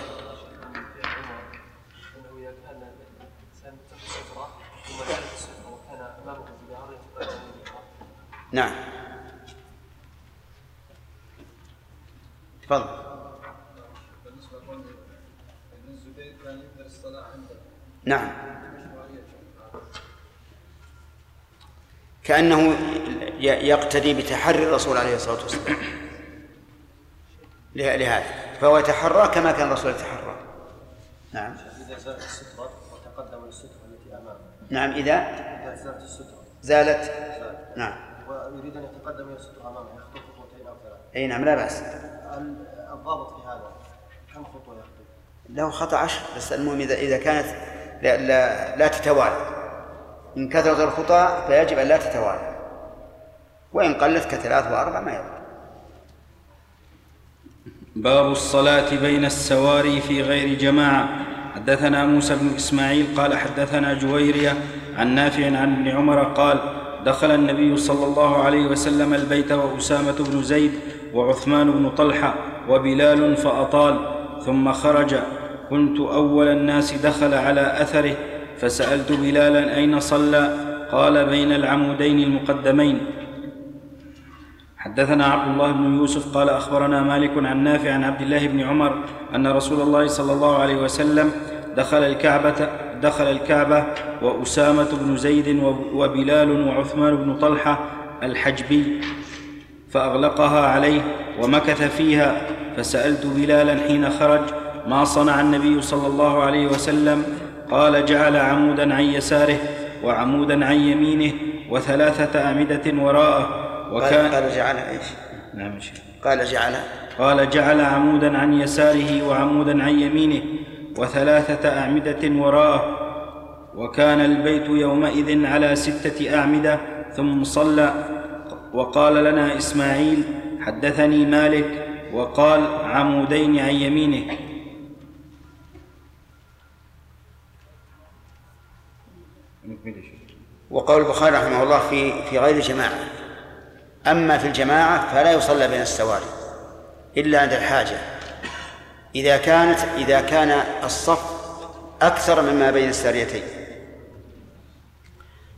انه اذا كان الانسان تحت الستره ثم كانت الستره وكان امامه جدار يقدر ان يقرا
نعم تفضل
بالنسبة لقول ابن الزبير كان يبدا الصلاه عنده
نعم. كأنه يقتدي بتحري الرسول عليه الصلاة والسلام. له- لهذا. فهو يتحرى كما كان الرسول يتحرى. نعم.
اذا زالت الستره وتقدم للستره التي امامه
نعم إذا
إذا زالت السترة.
زالت. نعم.
ويريد أن يتقدم إلى الستره أمامه. يخطو
أي نعم لا بأس.
ال- الضابط في هذا كم خطوة يخطو؟
له خطأ عشر بس المهم إذا إذا كانت لا, لا, لا تتوالى. إن كثرت الخطى فيجب أن لا تتوالى. وإن قلت كثلاث وأربع ما يضر.
باب الصلاة بين السواري في غير جماعة. حدثنا موسى بن إسماعيل قال حدثنا جويرية عن نافع عن ابن عمر قال دخل النبي صلى الله عليه وسلم البيت وأسامة بن زيد وعثمان بن طلحة وبلال فأطال ثم خرج. كنت أول الناس دخل على أثره فسألت بلالا أين صلى؟ قال بين العمودين المقدمين. حدثنا عبد الله بن يوسف قال أخبرنا مالك عن نافع عن عبد الله بن عمر أن رسول الله صلى الله عليه وسلم دخل الكعبة دخل الكعبة وأسامة بن زيد وبلال وعثمان بن طلحة الحجبي. فأغلقها عليه ومكث فيها فسألت بلالا حين خرج ما صنع النبي صلى الله عليه وسلم؟ قال جعل عمودا عن يساره وعمودا عن يمينه وثلاثة اعمده وراءه وكان
قال, جعل إيش؟
نعم
قال جعل.
قال جعل عمودا عن يساره وعمودا عن يمينه وثلاثة أعمدة وراءه وكان البيت يومئذ على ستة أعمدة ثم صلى وقال لنا إسماعيل حدثني مالك وقال عمودين عن يمينه.
وقول البخاري رحمه الله في في غير جماعة أما في الجماعة فلا يصلى بين السواري إلا عند الحاجة. إذا كانت إذا كان الصف أكثر مما بين الساريتين.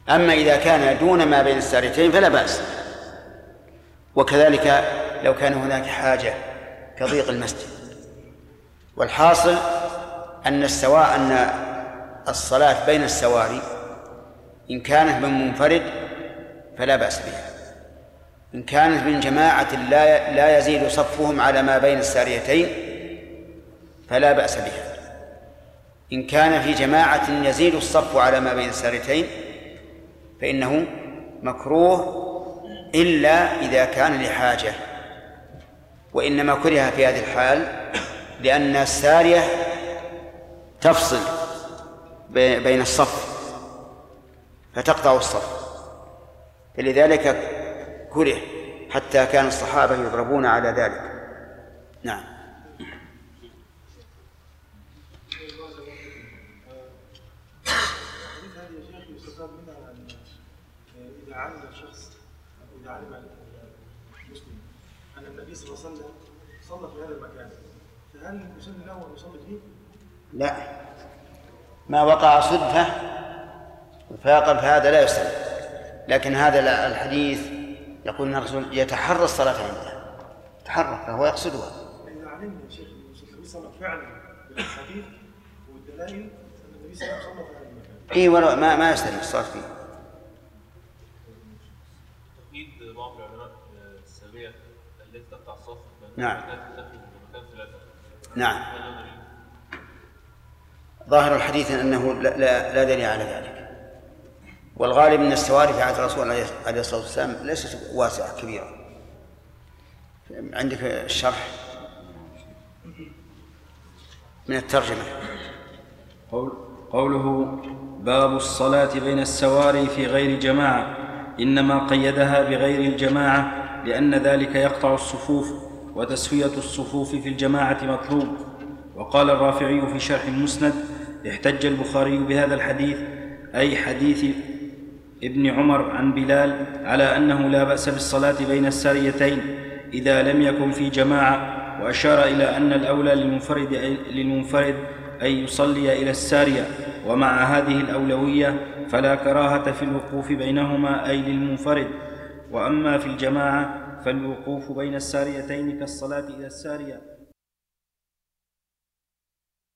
أما إذا كان دون ما بين الساريتين فلا بأس. وكذلك لو كان هناك حاجة كضيق المسجد. والحاصل أن السواء أن الصلاة بين السواري إن كانت من منفرد فلا بأس بها. إن كانت من جماعة لا لا يزيد صفهم على ما بين الساريتين فلا بأس بها. إن كان في جماعة يزيد الصف على ما بين الساريتين فإنه مكروه إلا إذا كان لحاجة وإنما كره في هذه الحال لأن السارية تفصل بين الصف فتقطع الصف فلذلك كره حتى كان الصحابة يضربون على ذلك. نعم
هذه يا شيخ يستفاد منها ان اذا علم الشخص أو اذا علم المسلم ان النبي صلى الله عليه وسلم فيه؟
لا. ما وقع صدفة فيقل فهذا لا يسلم لكن هذا الحديث يقول إن الرسول يتحرى الصلاة عنده. يتحرى فهو يقصدها.
إذا علمنا يا شيخ أن النبي صلى الله عليه وسلم فعلا بالأحاديث والدلائل أن النبي صلى الله عليه وسلم صلى في
ولو ما ما يستلم الصلاة فيه.
تقييد بعض العلماء السلبية التي تقطع الصف
نعم. نعم. ظاهر الحديث أنه لا, لا, دليل على ذلك. والغالب أن السواري في عهد الرسول عليه الصلاة والسلام ليست واسعة كبيرة. عندك الشرح؟ من الترجمة.
قول قوله باب الصلاة بين السواري في غير جماعة. إنما قيدها بغير الجماعة لأن ذلك يقطع الصفوف وتسوية الصفوف في الجماعة مطلوب. وقال الرافعي في شرح المسند احتج البخاري بهذا الحديث أي حديث ابن عمر عن بلال على أنه لا بأس بالصلاة بين الساريتين إذا لم يكن في جماعة وأشار إلى أن الأولى للمنفرد للمنفرد أن يصلي إلى السارية ومع هذه الأولوية فلا كراهة في الوقوف بينهما أي للمنفرد. وأما في الجماعة فالوقوف بين الساريتين كالصلاة إلى السارية.